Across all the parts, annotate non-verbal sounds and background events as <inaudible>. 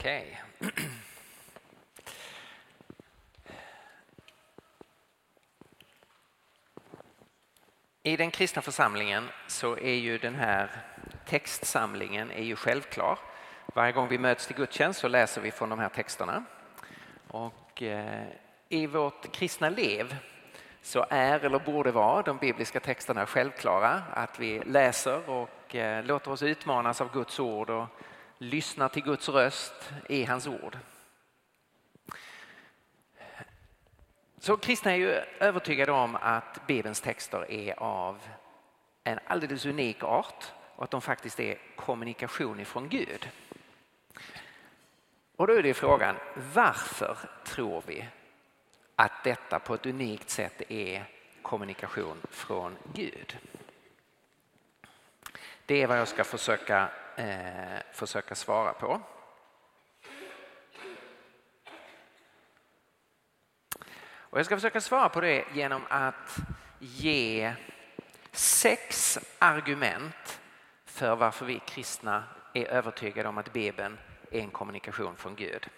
Okej. I den kristna församlingen så är ju den här textsamlingen är ju självklar. Varje gång vi möts till gudstjänst så läser vi från de här texterna. Och eh, i vårt kristna liv så är eller borde vara de bibliska texterna självklara. Att vi läser och eh, låter oss utmanas av Guds ord och lyssnar till Guds röst i hans ord. Så kristna är ju övertygade om att Bibelns texter är av en alldeles unik art och att de faktiskt är kommunikation ifrån Gud. Och då är det frågan, varför tror vi att detta på ett unikt sätt är kommunikation från Gud? Det är vad jag ska försöka, eh, försöka svara på. Och jag ska försöka svara på det genom att ge sex argument för varför vi kristna är övertygade om att Bibeln är en kommunikation från Gud.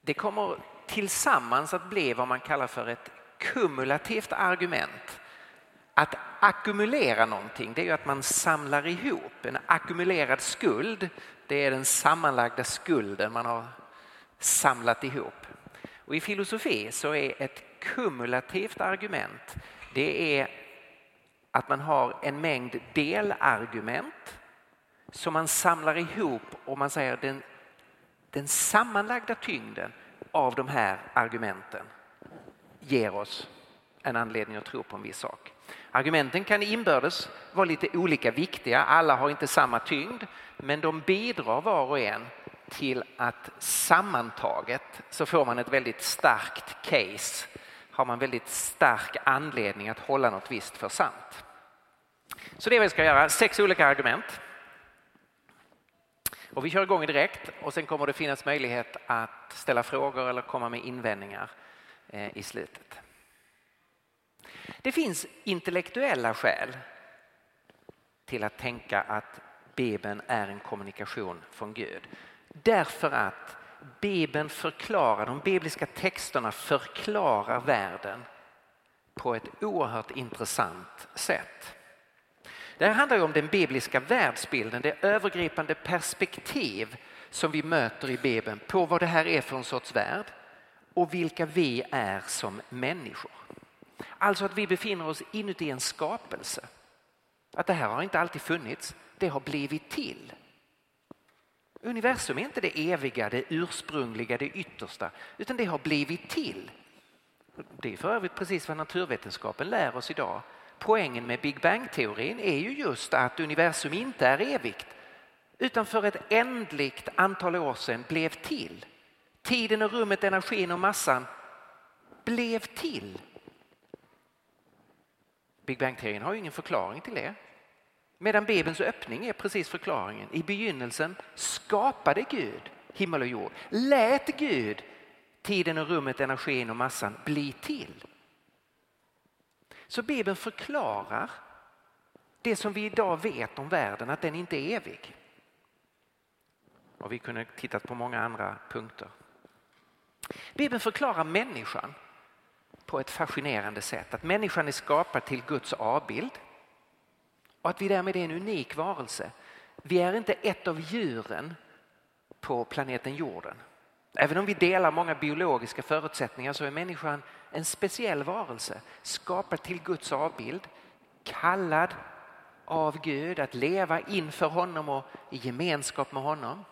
Det kommer tillsammans att bli vad man kallar för ett kumulativt argument. Att ackumulera någonting det är ju att man samlar ihop. En ackumulerad skuld det är den sammanlagda skulden man har samlat ihop. Och I filosofi så är ett kumulativt argument det är att man har en mängd delargument som man samlar ihop och man säger den, den sammanlagda tyngden av de här argumenten ger oss en anledning att tro på en viss sak. Argumenten kan inbördes vara lite olika viktiga, alla har inte samma tyngd men de bidrar var och en till att sammantaget så får man ett väldigt starkt case. Har man väldigt stark anledning att hålla något visst för sant. Så det är vad vi ska göra, sex olika argument. Och vi kör igång direkt och sen kommer det finnas möjlighet att ställa frågor eller komma med invändningar eh, i slutet. Det finns intellektuella skäl till att tänka att Bibeln är en kommunikation från Gud. Därför att Bibeln förklarar, de bibliska texterna förklarar världen på ett oerhört intressant sätt. Det här handlar om den bibliska världsbilden, det övergripande perspektiv som vi möter i Bibeln på vad det här är för en sorts värld och vilka vi är som människor. Alltså att vi befinner oss inuti en skapelse. Att det här har inte alltid funnits, det har blivit till. Universum är inte det eviga, det ursprungliga, det yttersta, utan det har blivit till. Det är för övrigt precis vad naturvetenskapen lär oss idag. Poängen med Big Bang-teorin är ju just att universum inte är evigt utan för ett ändligt antal år sedan blev till. Tiden och rummet, energin och massan blev till. Big Bang-teorin har ju ingen förklaring till det. Medan Bibelns öppning är precis förklaringen. I begynnelsen skapade Gud himmel och jord. Lät Gud tiden och rummet, energin och massan bli till. Så Bibeln förklarar det som vi idag vet om världen, att den inte är evig. Och vi kunde tittat på många andra punkter. Bibeln förklarar människan på ett fascinerande sätt. Att människan är skapad till Guds avbild och att vi därmed är en unik varelse. Vi är inte ett av djuren på planeten jorden. Även om vi delar många biologiska förutsättningar så är människan en speciell varelse skapad till Guds avbild, kallad av Gud att leva inför honom och i gemenskap med honom.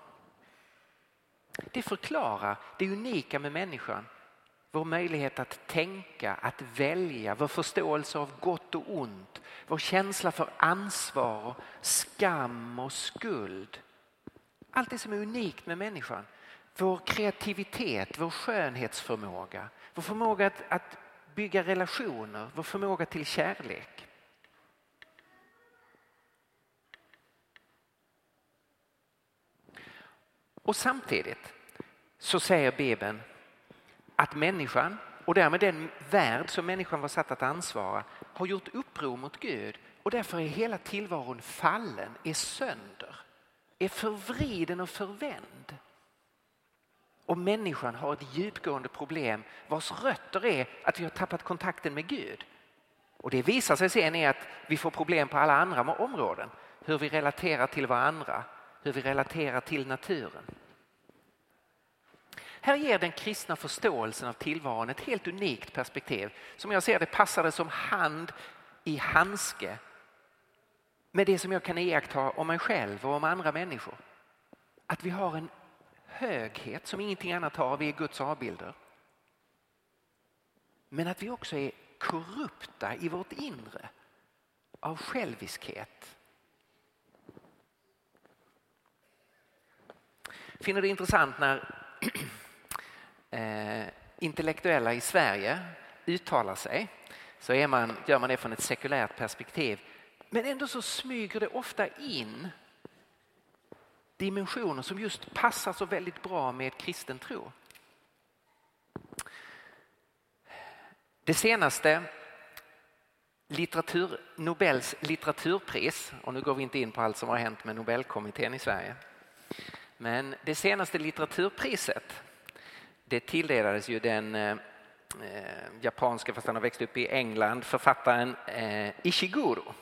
Det förklarar det unika med människan vår möjlighet att tänka, att välja, vår förståelse av gott och ont, vår känsla för ansvar, skam och skuld. Allt det som är unikt med människan. Vår kreativitet, vår skönhetsförmåga, vår förmåga att, att bygga relationer, vår förmåga till kärlek. Och samtidigt så säger Bibeln att människan och därmed den värld som människan var satt att ansvara har gjort uppror mot Gud och därför är hela tillvaron fallen, är sönder, är förvriden och förvänd. Och människan har ett djupgående problem vars rötter är att vi har tappat kontakten med Gud. Och det visar sig sen i att vi får problem på alla andra områden. Hur vi relaterar till varandra, hur vi relaterar till naturen. Här ger den kristna förståelsen av tillvaron ett helt unikt perspektiv. Som jag ser det passar det som hand i handske med det som jag kan iaktta om mig själv och om andra människor. Att vi har en höghet som ingenting annat har, vi är Guds avbilder. Men att vi också är korrupta i vårt inre av själviskhet. Finner det intressant när <clears throat> eh, intellektuella i Sverige uttalar sig så är man, gör man det från ett sekulärt perspektiv. Men ändå så smyger det ofta in dimensioner som just passar så väldigt bra med kristen tro. Det senaste litteratur, Nobels litteraturpris, och nu går vi inte in på allt som har hänt med Nobelkommittén i Sverige. Men det senaste litteraturpriset det tilldelades ju den eh, eh, japanska, fast han har växt upp i England, författaren eh, Ishiguro.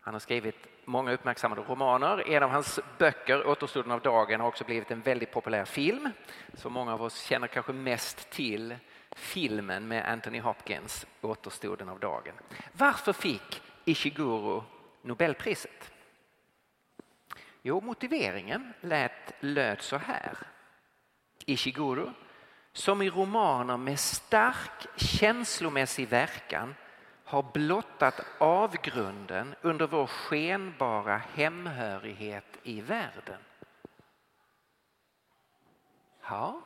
Han har skrivit många uppmärksammade romaner. En av hans böcker, Återstoden av dagen, har också blivit en väldigt populär film. Så många av oss känner kanske mest till filmen med Anthony Hopkins, Återstoden av dagen. Varför fick Ishiguro Nobelpriset? Jo, motiveringen lät, löd så här. Ishiguro, som i romaner med stark känslomässig verkan har blottat avgrunden under vår skenbara hemhörighet i världen. Ja.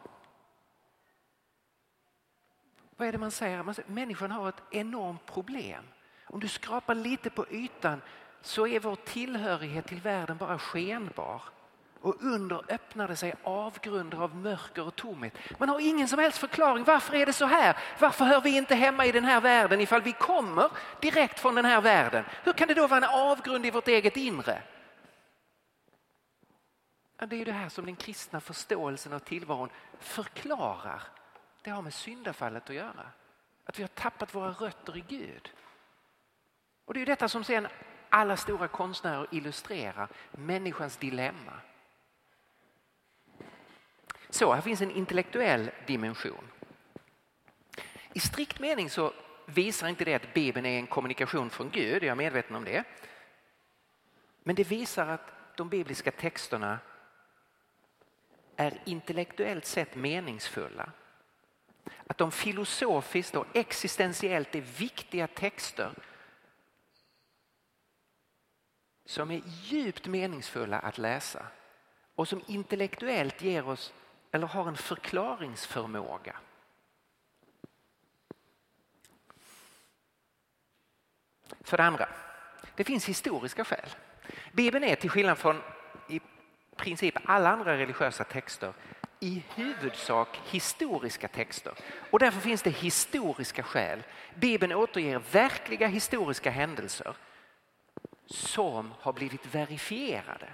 Vad är det man säger? Man säger människan har ett enormt problem. Om du skrapar lite på ytan så är vår tillhörighet till världen bara skenbar och under öppnade sig avgrunder av mörker och tomhet. Man har ingen som helst förklaring. Varför är det så här? Varför hör vi inte hemma i den här världen ifall vi kommer direkt från den här världen? Hur kan det då vara en avgrund i vårt eget inre? Ja, det är det här som den kristna förståelsen av tillvaron förklarar. Det har med syndafallet att göra. Att vi har tappat våra rötter i Gud. Och det är detta som sen alla stora konstnärer illustrerar, människans dilemma. Så här finns en intellektuell dimension. I strikt mening så visar inte det att Bibeln är en kommunikation från Gud, jag är medveten om det. Men det visar att de bibliska texterna är intellektuellt sett meningsfulla. Att de filosofiskt och existentiellt är viktiga texter som är djupt meningsfulla att läsa och som intellektuellt ger oss eller har en förklaringsförmåga. För det andra, det finns historiska skäl. Bibeln är till skillnad från i princip alla andra religiösa texter i huvudsak historiska texter. Och därför finns det historiska skäl. Bibeln återger verkliga historiska händelser som har blivit verifierade.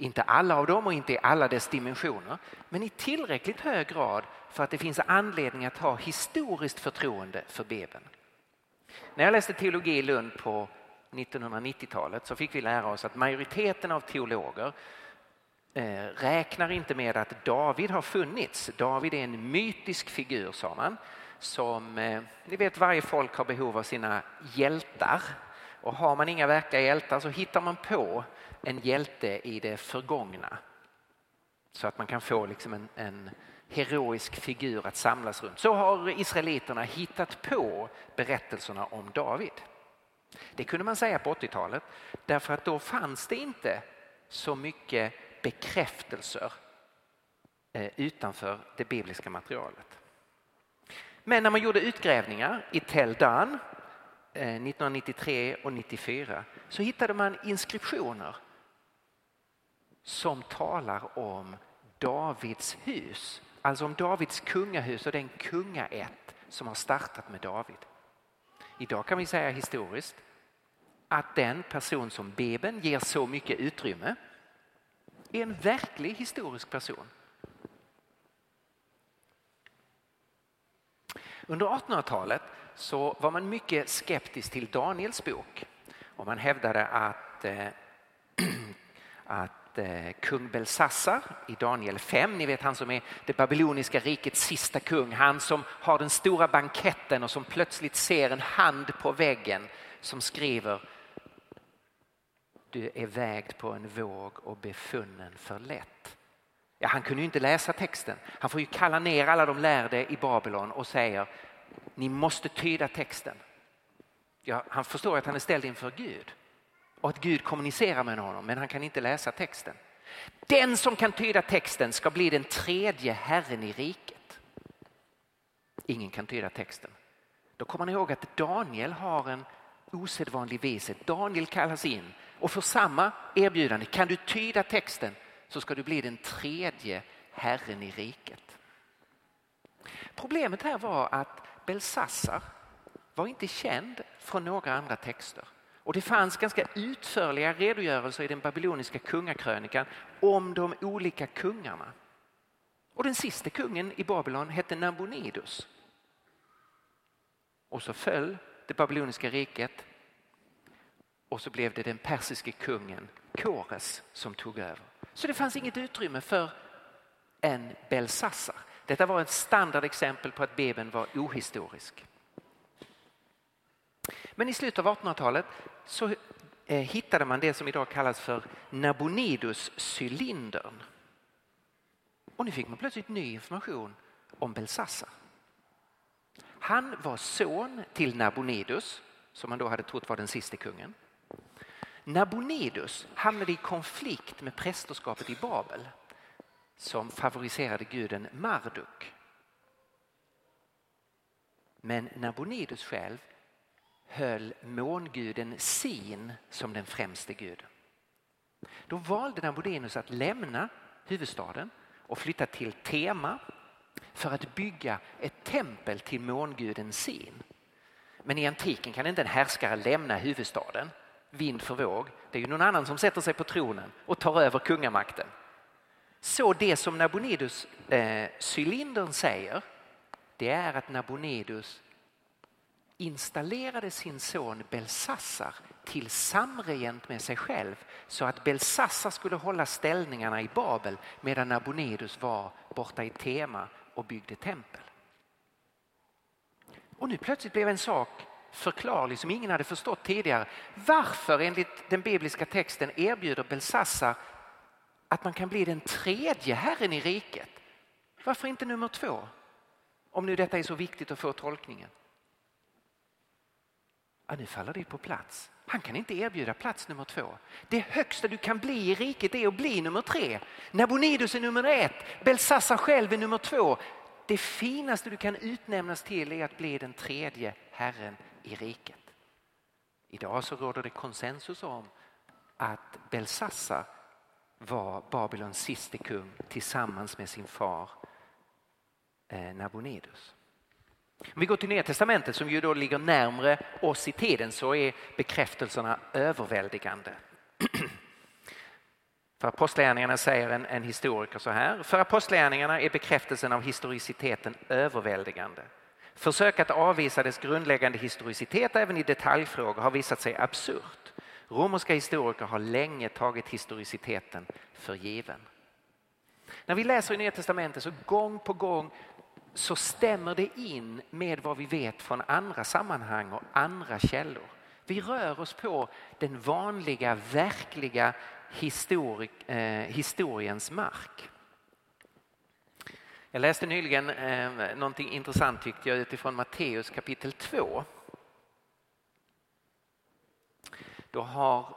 Inte alla av dem och inte i alla dess dimensioner, men i tillräckligt hög grad för att det finns anledning att ha historiskt förtroende för Bibeln. När jag läste teologi i Lund på 1990-talet så fick vi lära oss att majoriteten av teologer eh, räknar inte med att David har funnits. David är en mytisk figur, sa man, som, eh, ni vet varje folk har behov av sina hjältar och har man inga verkliga hjältar så hittar man på en hjälte i det förgångna. Så att man kan få liksom en, en heroisk figur att samlas runt. Så har israeliterna hittat på berättelserna om David. Det kunde man säga på 80-talet därför att då fanns det inte så mycket bekräftelser eh, utanför det bibliska materialet. Men när man gjorde utgrävningar i Tel Dan Eh, 1993 och 1994, så hittade man inskriptioner som talar om Davids hus. Alltså om Davids kungahus och den kungaätt som har startat med David. Idag kan vi säga historiskt att den person som Bibeln ger så mycket utrymme är en verklig historisk person. Under 1800-talet så var man mycket skeptisk till Daniels bok och man hävdade att, eh, <clears throat> att eh, kung Belsassar i Daniel 5, ni vet han som är det babyloniska rikets sista kung, han som har den stora banketten och som plötsligt ser en hand på väggen som skriver du är vägd på en våg och befunnen för lätt. Ja, han kunde ju inte läsa texten. Han får ju kalla ner alla de lärde i Babylon och säger ni måste tyda texten. Ja, han förstår att han är ställd inför Gud och att Gud kommunicerar med honom men han kan inte läsa texten. Den som kan tyda texten ska bli den tredje herren i riket. Ingen kan tyda texten. Då kommer man ihåg att Daniel har en osedvanlig vishet. Daniel kallas in och får samma erbjudande. Kan du tyda texten så ska du bli den tredje herren i riket. Problemet här var att Belsassar var inte känd från några andra texter. Och det fanns ganska utförliga redogörelser i den babyloniska kungakrönikan om de olika kungarna. Och den sista kungen i Babylon hette Nabonidus. Och så föll det babyloniska riket och så blev det den persiske kungen Kores som tog över. Så det fanns inget utrymme för en Belsassar. Detta var ett standardexempel på att Bibeln var ohistorisk. Men i slutet av 1800-talet så eh, hittade man det som idag kallas för Nabonidus-cylindern. Och nu fick man plötsligt ny information om Belsassa. Han var son till Nabonidus, som man då hade trott var den sista kungen. Nabonidus hamnade i konflikt med prästerskapet i Babel som favoriserade guden Marduk. Men Nabonidus själv höll månguden Sin som den främste guden. Då valde Nabonidus att lämna huvudstaden och flytta till Tema för att bygga ett tempel till månguden Sin. Men i antiken kan inte en härskare lämna huvudstaden vind för våg. Det är ju någon annan som sätter sig på tronen och tar över kungamakten. Så det som Nabonidus eh, cylindern säger det är att Nabonidus installerade sin son Belsassar till samregent med sig själv så att Belsassar skulle hålla ställningarna i Babel medan Nabonidus var borta i Tema och byggde tempel. Och nu plötsligt blev en sak förklarlig som ingen hade förstått tidigare. Varför enligt den bibliska texten erbjuder Belsassar att man kan bli den tredje herren i riket? Varför inte nummer två? Om nu detta är så viktigt att få tolkningen. Ja, nu faller det på plats. Han kan inte erbjuda plats nummer två. Det högsta du kan bli i riket är att bli nummer tre. Nabonidus är nummer ett, Belsassar själv är nummer två. Det finaste du kan utnämnas till är att bli den tredje herren i riket. Idag så råder det konsensus om att Belsassar var Babylons siste kung tillsammans med sin far eh, Nabonidus. Om vi går till Nya Testamentet som ju då ligger närmre oss i tiden så är bekräftelserna överväldigande. <clears throat> För apostlagärningarna säger en, en historiker så här. För apostlagärningarna är bekräftelsen av historiciteten överväldigande. Försök att avvisa dess grundläggande historicitet även i detaljfrågor har visat sig absurt. Romerska historiker har länge tagit historiciteten för given. När vi läser i Nya Testamentet så gång på gång så stämmer det in med vad vi vet från andra sammanhang och andra källor. Vi rör oss på den vanliga, verkliga histori eh, historiens mark. Jag läste nyligen eh, någonting intressant tyckte jag utifrån Matteus kapitel 2. Då har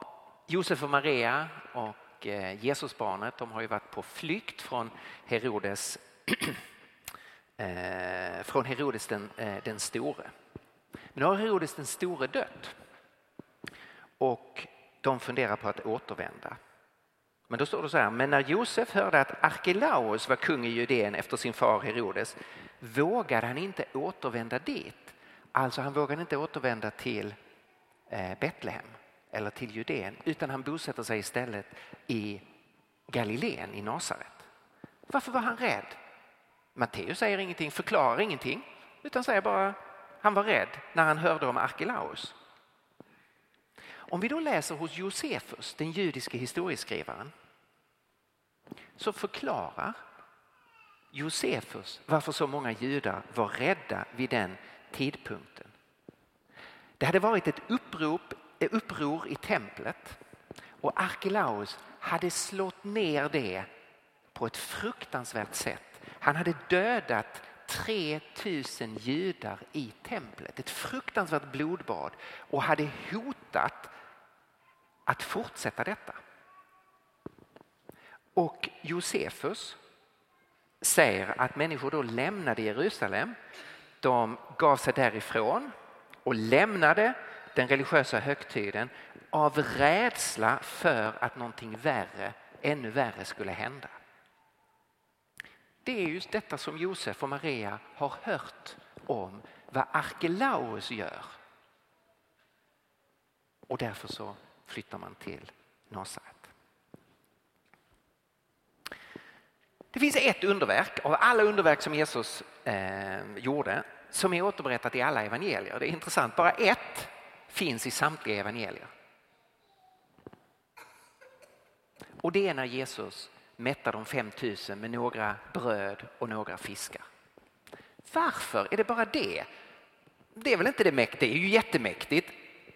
Josef och Maria och eh, Jesusbarnet de har ju varit på flykt från Herodes, <clears throat> eh, från Herodes den, eh, den store. Men nu har Herodes den store dött och de funderar på att återvända. Men då står det så här, men när Josef hörde att Arkelaus var kung i Judeen efter sin far Herodes vågade han inte återvända dit. Alltså han vågade inte återvända till Betlehem eller till Judeen utan han bosätter sig istället i Galileen, i Nasaret. Varför var han rädd? Matteus säger ingenting, förklarar ingenting. utan säger bara han var rädd när han hörde om Arkelaus. Om vi då läser hos Josefus, den judiske historieskrivaren, så förklarar Josefus varför så många judar var rädda vid den tidpunkten. Det hade varit ett upprop, uppror i templet och Arkelaus hade slått ner det på ett fruktansvärt sätt. Han hade dödat 3000 judar i templet, ett fruktansvärt blodbad och hade hotat att fortsätta detta. Och Josefus säger att människor då lämnade Jerusalem. De gav sig därifrån och lämnade den religiösa högtiden av rädsla för att någonting värre, ännu värre skulle hända. Det är just detta som Josef och Maria har hört om vad Arkelaus gör. Och därför så flyttar man till Nasaret. Det finns ett underverk av alla underverk som Jesus eh, gjorde som är återberättat i alla evangelier. Det är intressant, bara ett finns i samtliga evangelier. Och det är när Jesus mättar de 5000 med några bröd och några fiskar. Varför är det bara det? Det är väl inte det mäktiga, det är ju jättemäktigt.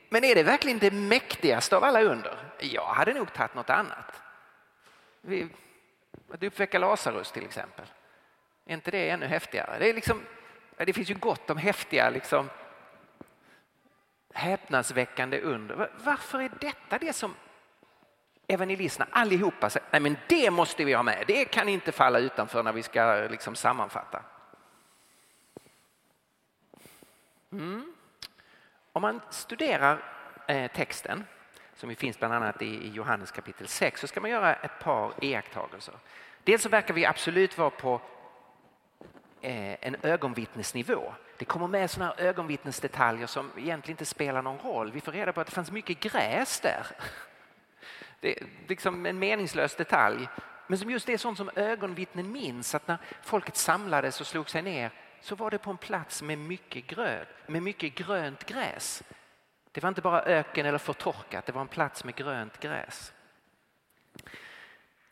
Men är det verkligen det mäktigaste av alla under? Jag hade nog tagit något annat. Att uppväcka Lazarus till exempel. Är inte det ännu häftigare? Det, är liksom, det finns ju gott om häftiga liksom, häpnadsväckande under. Varför är detta det som evangelisterna allihopa säger, nej men det måste vi ha med, det kan inte falla utanför när vi ska liksom sammanfatta. Mm. Om man studerar eh, texten som finns bland annat i Johannes kapitel 6 så ska man göra ett par iakttagelser. Dels så verkar vi absolut vara på eh, en ögonvittnesnivå. Det kommer med såna här ögonvittnesdetaljer som egentligen inte spelar någon roll. Vi får reda på att det fanns mycket gräs där. Det är liksom en meningslös detalj. Men som just är sånt som ögonvittnen minns att när folket samlades och slog sig ner så var det på en plats med mycket, gröd, med mycket grönt gräs. Det var inte bara öken eller förtorkat, det var en plats med grönt gräs.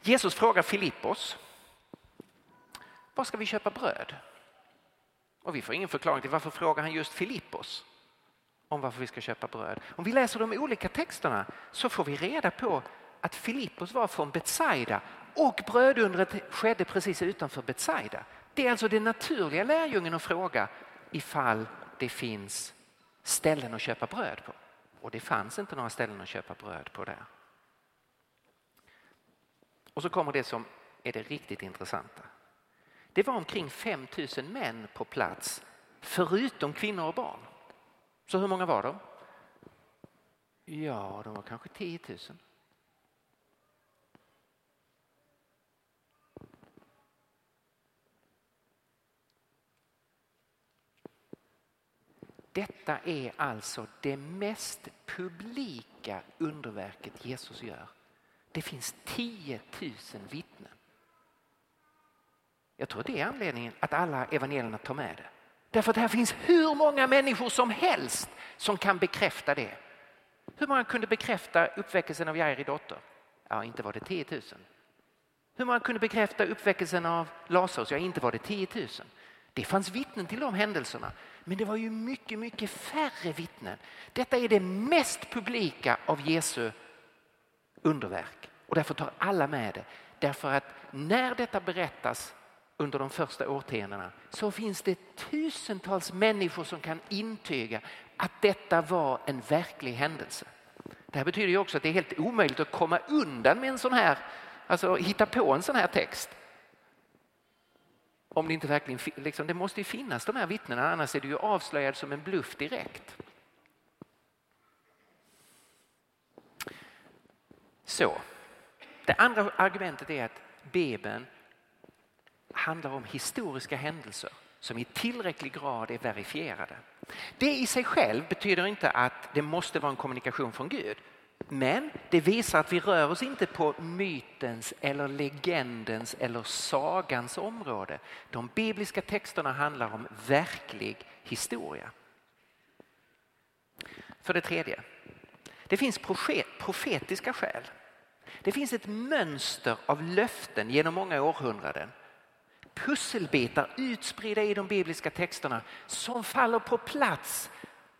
Jesus frågar Filippos, var ska vi köpa bröd? Och vi får ingen förklaring till varför frågar han just Filippos om varför vi ska köpa bröd. Om vi läser de olika texterna så får vi reda på att Filippos var från Betsaida och brödundret skedde precis utanför Betsaida. Det är alltså den naturliga lärjungen att fråga ifall det finns ställen att köpa bröd på. Och det fanns inte några ställen att köpa bröd på där. Och så kommer det som är det riktigt intressanta. Det var omkring 5 000 män på plats förutom kvinnor och barn. Så hur många var de? Ja, de var kanske 10 000. Detta är alltså det mest publika underverket Jesus gör. Det finns 10 000 vittnen. Jag tror det är anledningen att alla evangelierna tar med det. Därför att här finns hur många människor som helst som kan bekräfta det. Hur många kunde bekräfta uppväckelsen av Jairi dotter? Ja, inte var det 10 000. Hur många kunde bekräfta uppväckelsen av Lazarus? Ja, inte var det 10 000. Det fanns vittnen till de händelserna, men det var ju mycket, mycket färre vittnen. Detta är det mest publika av Jesu underverk och därför tar alla med det. Därför att när detta berättas under de första årtiondena så finns det tusentals människor som kan intyga att detta var en verklig händelse. Det här betyder ju också att det är helt omöjligt att komma undan med en sån här, alltså hitta på en sån här text. Om det inte verkligen, liksom, det måste ju finnas de här vittnena annars är du ju avslöjad som en bluff direkt. Så, det andra argumentet är att Bibeln handlar om historiska händelser som i tillräcklig grad är verifierade. Det i sig själv betyder inte att det måste vara en kommunikation från Gud. Men det visar att vi rör oss inte på mytens eller legendens eller sagans område. De bibliska texterna handlar om verklig historia. För det tredje, det finns profetiska skäl. Det finns ett mönster av löften genom många århundraden. Pusselbitar utspridda i de bibliska texterna som faller på plats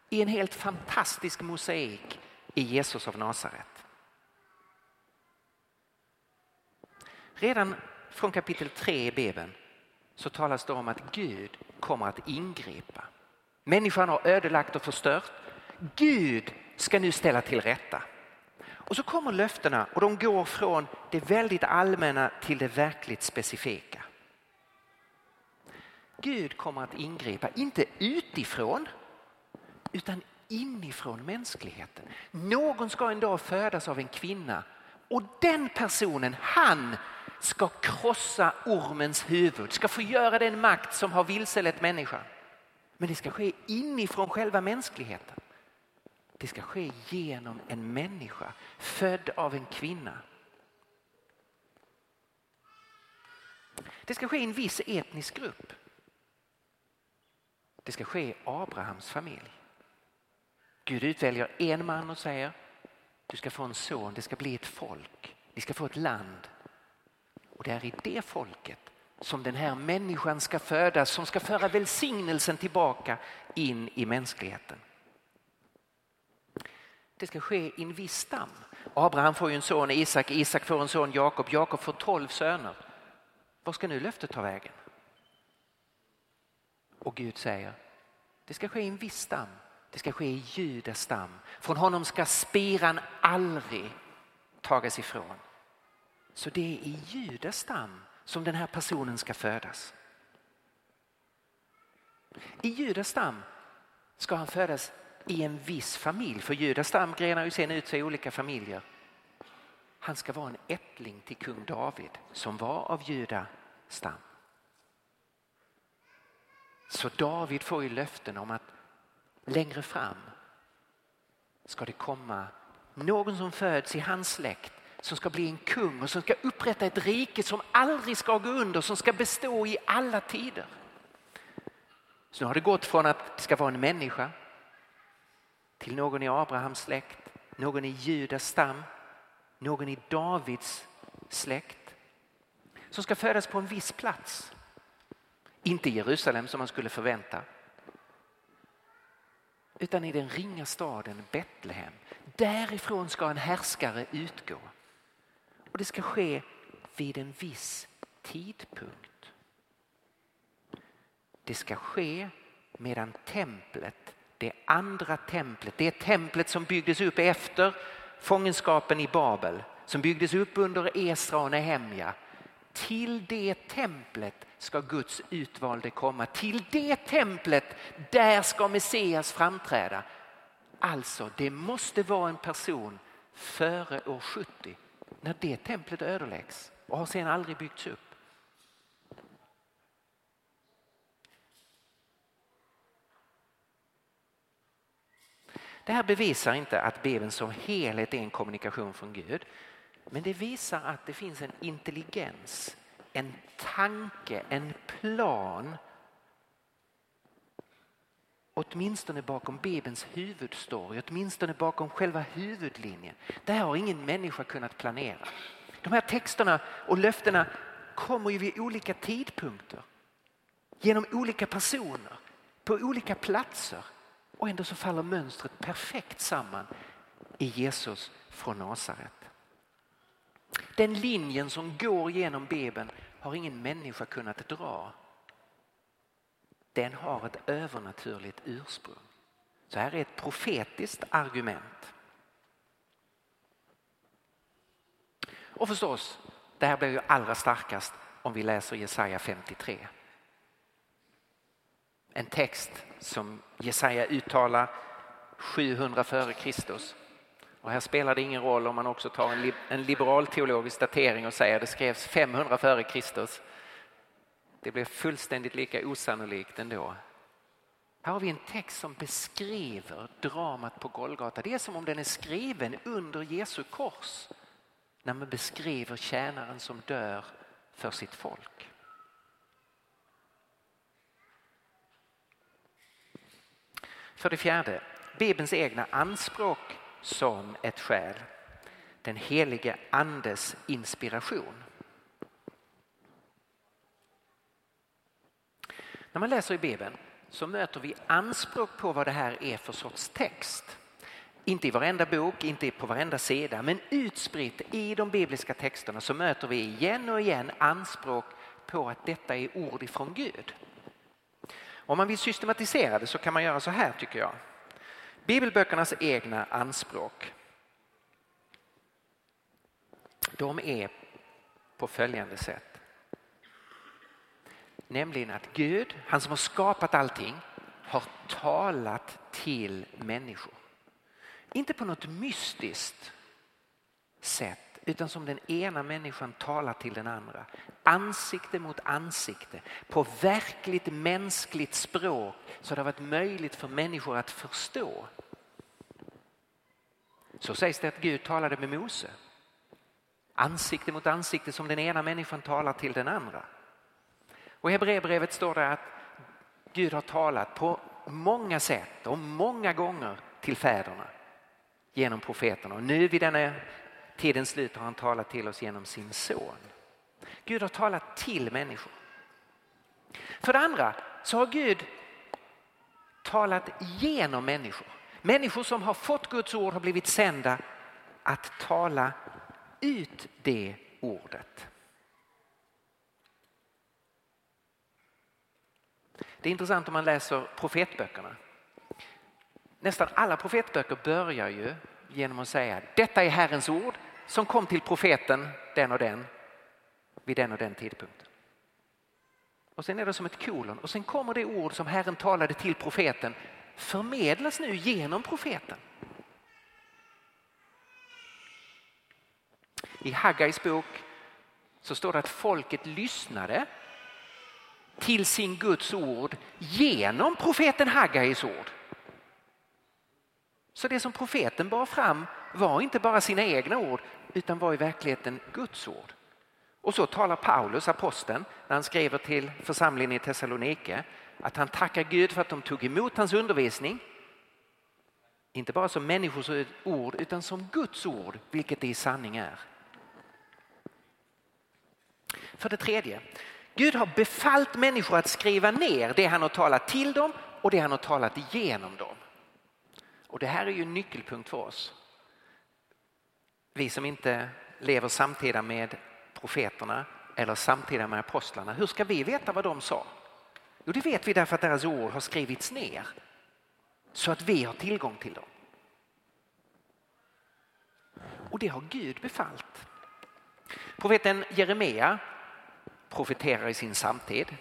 i en helt fantastisk mosaik i Jesus av Nasaret. Redan från kapitel 3 i Bibeln så talas det om att Gud kommer att ingripa. Människan har ödelagt och förstört. Gud ska nu ställa till rätta. Och så kommer löftena och de går från det väldigt allmänna till det verkligt specifika. Gud kommer att ingripa, inte utifrån utan inifrån mänskligheten. Någon ska en dag födas av en kvinna och den personen, han ska krossa ormens huvud, ska få göra den makt som har vilselett människan. Men det ska ske inifrån själva mänskligheten. Det ska ske genom en människa född av en kvinna. Det ska ske i en viss etnisk grupp. Det ska ske i Abrahams familj. Gud utväljer en man och säger du ska få en son, det ska bli ett folk, ni ska få ett land. Och det är i det folket som den här människan ska födas som ska föra välsignelsen tillbaka in i mänskligheten. Det ska ske i en viss stam. Abraham får ju en son Isak, Isak får en son Jakob, Jakob får tolv söner. Var ska nu löftet ta vägen? Och Gud säger, det ska ske i en viss stam. Det ska ske i Judas stam. Från honom ska spiran aldrig tagas ifrån. Så det är i Judas stam som den här personen ska födas. I Judas stam ska han födas i en viss familj, för Judas stam grenar ju sen ut sig i olika familjer. Han ska vara en ättling till kung David som var av Juda stam. Så David får ju löften om att längre fram ska det komma någon som föds i hans släkt som ska bli en kung och som ska upprätta ett rike som aldrig ska gå under, som ska bestå i alla tider. Så nu har det gått från att det ska vara en människa till någon i Abrahams släkt, någon i Judas stam, någon i Davids släkt som ska födas på en viss plats. Inte i Jerusalem som man skulle förvänta utan i den ringa staden Betlehem. Därifrån ska en härskare utgå. Och det ska ske vid en viss tidpunkt. Det ska ske medan templet, det andra templet, det templet som byggdes upp efter fångenskapen i Babel, som byggdes upp under Esra och Nehemja. Till det templet ska Guds utvalde komma. Till det templet, där ska Messias framträda. Alltså, det måste vara en person före år 70 när det templet ödeläggs och har sedan aldrig byggts upp. Det här bevisar inte att Bibeln som helhet är en kommunikation från Gud. Men det visar att det finns en intelligens en tanke, en plan åtminstone bakom Bibelns huvudstory, åtminstone bakom själva huvudlinjen. Det här har ingen människa kunnat planera. De här texterna och löftena kommer ju vid olika tidpunkter, genom olika personer, på olika platser och ändå så faller mönstret perfekt samman i Jesus från Nasaret. Den linjen som går genom Bibeln har ingen människa kunnat dra. Den har ett övernaturligt ursprung. Så här är ett profetiskt argument. Och förstås, det här blir ju allra starkast om vi läser Jesaja 53. En text som Jesaja uttalar 700 före Kristus och här spelar det ingen roll om man också tar en, en liberal teologisk datering och säger att det skrevs 500 före Kristus. Det blir fullständigt lika osannolikt ändå. Här har vi en text som beskriver dramat på Golgata. Det är som om den är skriven under Jesu kors när man beskriver tjänaren som dör för sitt folk. För det fjärde, Bibelns egna anspråk som ett skäl. Den helige andes inspiration. När man läser i Bibeln så möter vi anspråk på vad det här är för sorts text. Inte i varenda bok, inte på varenda sida, men utspritt i de bibliska texterna så möter vi igen och igen anspråk på att detta är ord ifrån Gud. Om man vill systematisera det så kan man göra så här tycker jag. Bibelböckernas egna anspråk. De är på följande sätt. Nämligen att Gud, han som har skapat allting, har talat till människor. Inte på något mystiskt sätt utan som den ena människan talar till den andra. Ansikte mot ansikte, på verkligt mänskligt språk så det har varit möjligt för människor att förstå. Så sägs det att Gud talade med Mose. Ansikte mot ansikte som den ena människan talar till den andra. Och i Hebreerbrevet står det att Gud har talat på många sätt och många gånger till fäderna genom profeterna. Och nu vid denna tidens slut har han talat till oss genom sin son. Gud har talat till människor. För det andra så har Gud talat genom människor. Människor som har fått Guds ord har blivit sända att tala ut det ordet. Det är intressant om man läser profetböckerna. Nästan alla profetböcker börjar ju genom att säga detta är Herrens ord som kom till profeten den och den vid den och den tidpunkten. Och sen är det som ett kolon och sen kommer det ord som Herren talade till profeten förmedlas nu genom profeten. I Haggais bok så står det att folket lyssnade till sin Guds ord genom profeten Haggais ord. Så det som profeten bar fram var inte bara sina egna ord utan var i verkligheten Guds ord. Och så talar Paulus, aposteln, när han skriver till församlingen i Thessalonike att han tackar Gud för att de tog emot hans undervisning. Inte bara som människors ord utan som Guds ord, vilket det i sanning är. För det tredje, Gud har befallt människor att skriva ner det han har talat till dem och det han har talat igenom dem. Och det här är ju en nyckelpunkt för oss. Vi som inte lever samtida med profeterna eller samtida med apostlarna. Hur ska vi veta vad de sa? Jo, det vet vi därför att deras ord har skrivits ner så att vi har tillgång till dem. Och det har Gud befallt. Profeten Jeremia profeterar i sin samtid.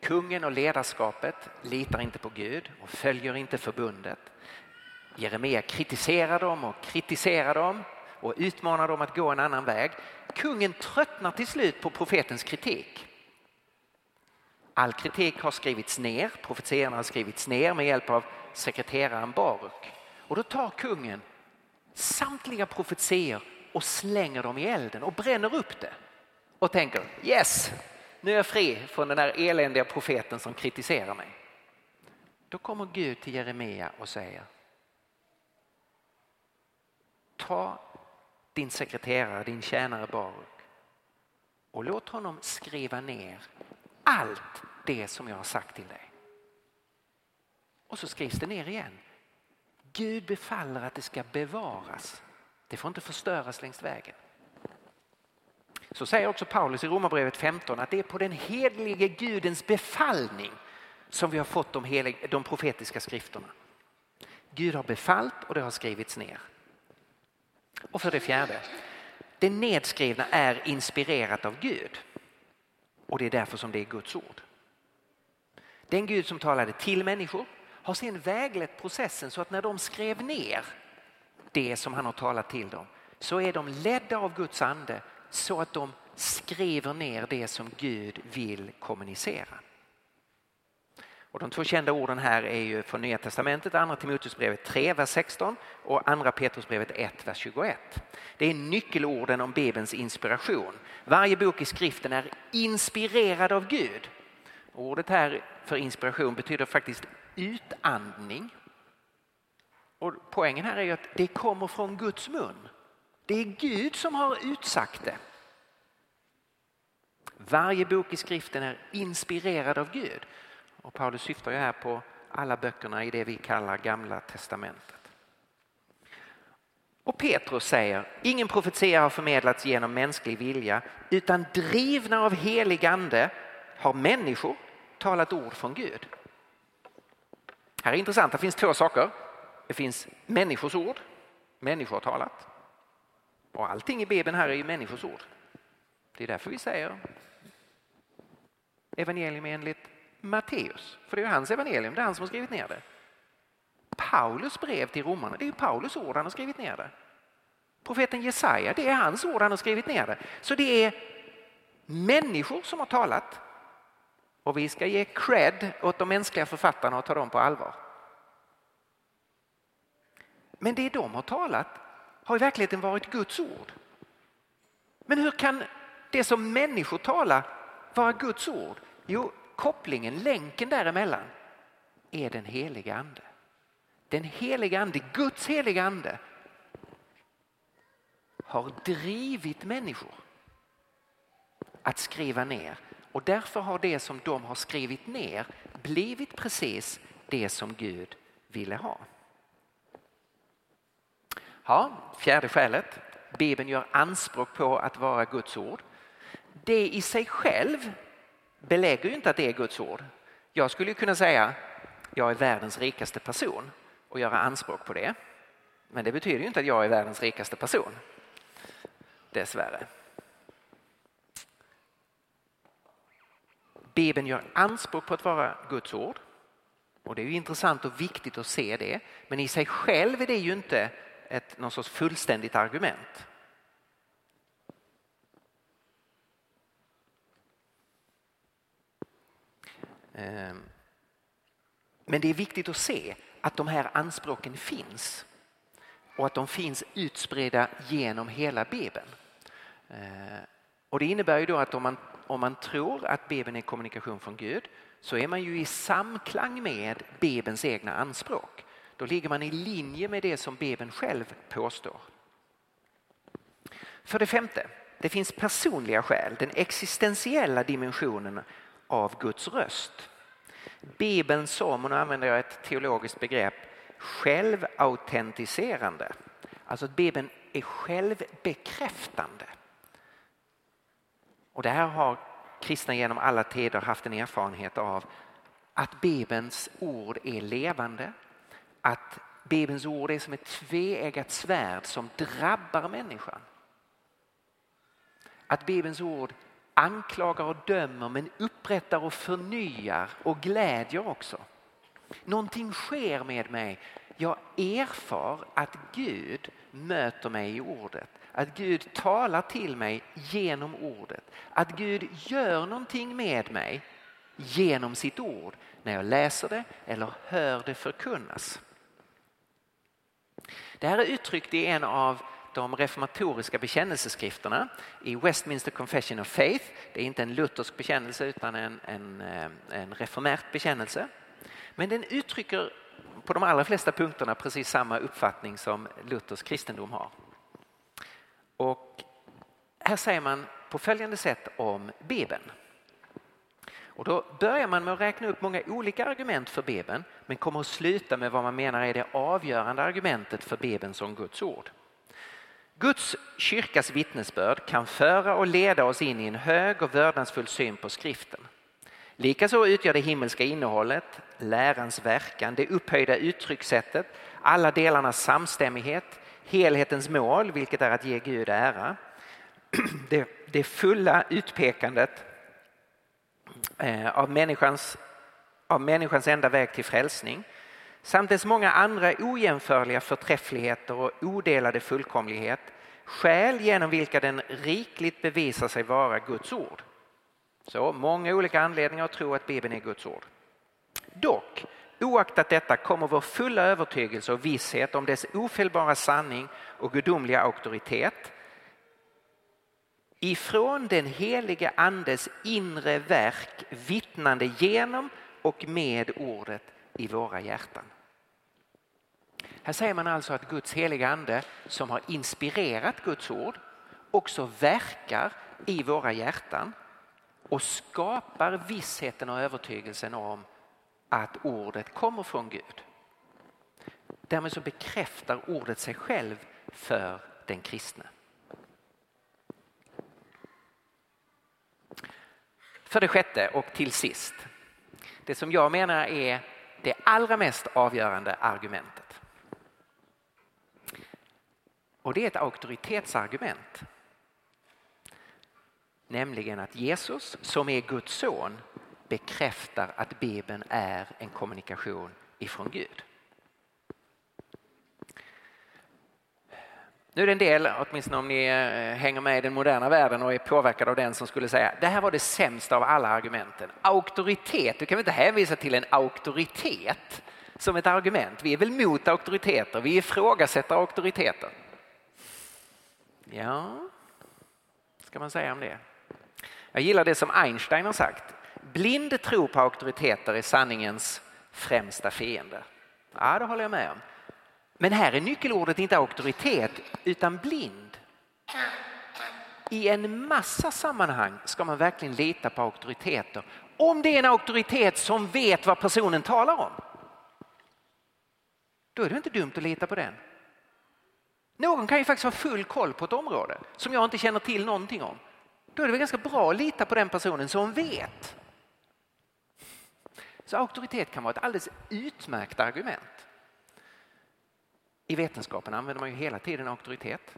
Kungen och ledarskapet litar inte på Gud och följer inte förbundet. Jeremia kritiserar dem och kritiserar dem och utmanar dem att gå en annan väg. Kungen tröttnar till slut på profetens kritik. All kritik har skrivits ner, profetierna har skrivits ner med hjälp av sekreteraren Baruk. Och då tar kungen samtliga profetier och slänger dem i elden och bränner upp det. Och tänker yes, nu är jag fri från den här eländiga profeten som kritiserar mig. Då kommer Gud till Jeremia och säger ta din sekreterare, din tjänare Baruk och låt honom skriva ner allt det som jag har sagt till dig. Och så skrivs det ner igen. Gud befaller att det ska bevaras. Det får inte förstöras längs vägen. Så säger också Paulus i Romarbrevet 15 att det är på den hedlige Gudens befallning som vi har fått de, helig, de profetiska skrifterna. Gud har befallt och det har skrivits ner. Och för det fjärde, det nedskrivna är inspirerat av Gud. Och det är därför som det är Guds ord. Den Gud som talade till människor har sedan väglett processen så att när de skrev ner det som han har talat till dem så är de ledda av Guds ande så att de skriver ner det som Gud vill kommunicera. Och de två kända orden här är ju från Nya Testamentet, Andra Timoteusbrevet 3, vers 16 och Andra Petrusbrevet 1, vers 21. Det är nyckelorden om Bibelns inspiration. Varje bok i skriften är inspirerad av Gud. Ordet här för inspiration betyder faktiskt utandning. Och poängen här är att det kommer från Guds mun. Det är Gud som har utsagt det. Varje bok i skriften är inspirerad av Gud. Och Paulus syftar ju här på alla böckerna i det vi kallar Gamla testamentet. Och Petrus säger, ingen profetia har förmedlats genom mänsklig vilja utan drivna av helig ande har människor talat ord från Gud. Här är intressant, det finns två saker. Det finns människors ord, människor har talat. Och allting i Bibeln här är ju människors ord. Det är därför vi säger evangelium enligt Matteus. För det är hans evangelium, det är han som har skrivit ner det. Paulus brev till romarna, det är ju Paulus ord han har skrivit ner det. Profeten Jesaja, det är hans ord han har skrivit ner det. Så det är människor som har talat. Och vi ska ge cred åt de mänskliga författarna och ta dem på allvar. Men det de har talat har i verkligheten varit Guds ord. Men hur kan det som människor talar vara Guds ord? Jo, kopplingen, länken däremellan är den heliga ande. Den heliga ande, Guds heliga ande har drivit människor att skriva ner och därför har det som de har skrivit ner blivit precis det som Gud ville ha. Ja, fjärde skälet. Bibeln gör anspråk på att vara Guds ord. Det i sig själv belägger ju inte att det är Guds ord. Jag skulle kunna säga jag är världens rikaste person och göra anspråk på det. Men det betyder ju inte att jag är världens rikaste person. Dessvärre. Bibeln gör anspråk på att vara Guds ord. Och det är ju intressant och viktigt att se det. Men i sig själv är det ju inte ett någon sorts fullständigt argument. Ehm, men det är viktigt att se att de här anspråken finns och att de finns utspridda genom hela Bibeln. Ehm, och det innebär ju då att om man, om man tror att Bibeln är kommunikation från Gud så är man ju i samklang med Bibelns egna anspråk. Då ligger man i linje med det som Bibeln själv påstår. För det femte, det finns personliga skäl, den existentiella dimensionen av Guds röst. Bibeln som, och nu använder jag ett teologiskt begrepp, självautentiserande. Alltså att Bibeln är självbekräftande. Och det här har kristna genom alla tider haft en erfarenhet av att Bibelns ord är levande, att Bibelns ord är som ett tveeggat svärd som drabbar människan. Att Bibelns ord anklagar och dömer men upprättar och förnyar och glädjer också. Någonting sker med mig. Jag erfar att Gud möter mig i ordet. Att Gud talar till mig genom ordet. Att Gud gör någonting med mig genom sitt ord när jag läser det eller hör det förkunnas. Det här är uttryckt i en av de reformatoriska bekännelseskrifterna i Westminster Confession of Faith. Det är inte en luthersk bekännelse utan en, en, eh, en reformärt bekännelse. Men den uttrycker på de allra flesta punkterna precis samma uppfattning som Luthers kristendom har. Och här säger man på följande sätt om Bibeln. Och då börjar man med att räkna upp många olika argument för Bibeln men kommer att sluta med vad man menar är det avgörande argumentet för Bibeln som Guds ord. Guds kyrkas vittnesbörd kan föra och leda oss in i en hög och vördnadsfull syn på skriften. Likaså utgör det himmelska innehållet, lärans verkan, det upphöjda uttryckssättet, alla delarnas samstämmighet, helhetens mål, vilket är att ge Gud ära, <clears throat> det, det fulla utpekandet eh, av människans, av människans enda väg till frälsning samt dess många andra ojämförliga förträffligheter och odelade fullkomlighet, skäl genom vilka den rikligt bevisar sig vara Guds ord. Så många olika anledningar att tro att Bibeln är Guds ord. Dock, oaktat detta kommer vår fulla övertygelse och visshet om dess ofelbara sanning och gudomliga auktoritet ifrån den helige andes inre verk vittnande genom och med ordet i våra hjärtan. Här säger man alltså att Guds heliga ande som har inspirerat Guds ord också verkar i våra hjärtan och skapar vissheten och övertygelsen om att ordet kommer från Gud. Därmed så bekräftar ordet sig själv för den kristne. För det sjätte och till sist, det som jag menar är det allra mest avgörande argumentet. Och det är ett auktoritetsargument. Nämligen att Jesus, som är Guds son, bekräftar att Bibeln är en kommunikation ifrån Gud. Nu är det en del, åtminstone om ni eh, hänger med i den moderna världen och är påverkade av den som skulle säga det här var det sämsta av alla argumenten. Auktoritet, du kan väl inte hänvisa till en auktoritet som ett argument. Vi är väl mot auktoriteter, vi ifrågasätter auktoriteter. Ja, ska man säga om det? Jag gillar det som Einstein har sagt. Blind tro på auktoriteter är sanningens främsta fiende. Ja, det håller jag med om. Men här är nyckelordet inte auktoritet utan blind. I en massa sammanhang ska man verkligen lita på auktoriteter. Om det är en auktoritet som vet vad personen talar om. Då är det inte dumt att lita på den. Någon kan ju faktiskt ha full koll på ett område som jag inte känner till någonting om. Då är det väl ganska bra att lita på den personen som vet. Så auktoritet kan vara ett alldeles utmärkt argument. I vetenskapen använder man ju hela tiden auktoritet.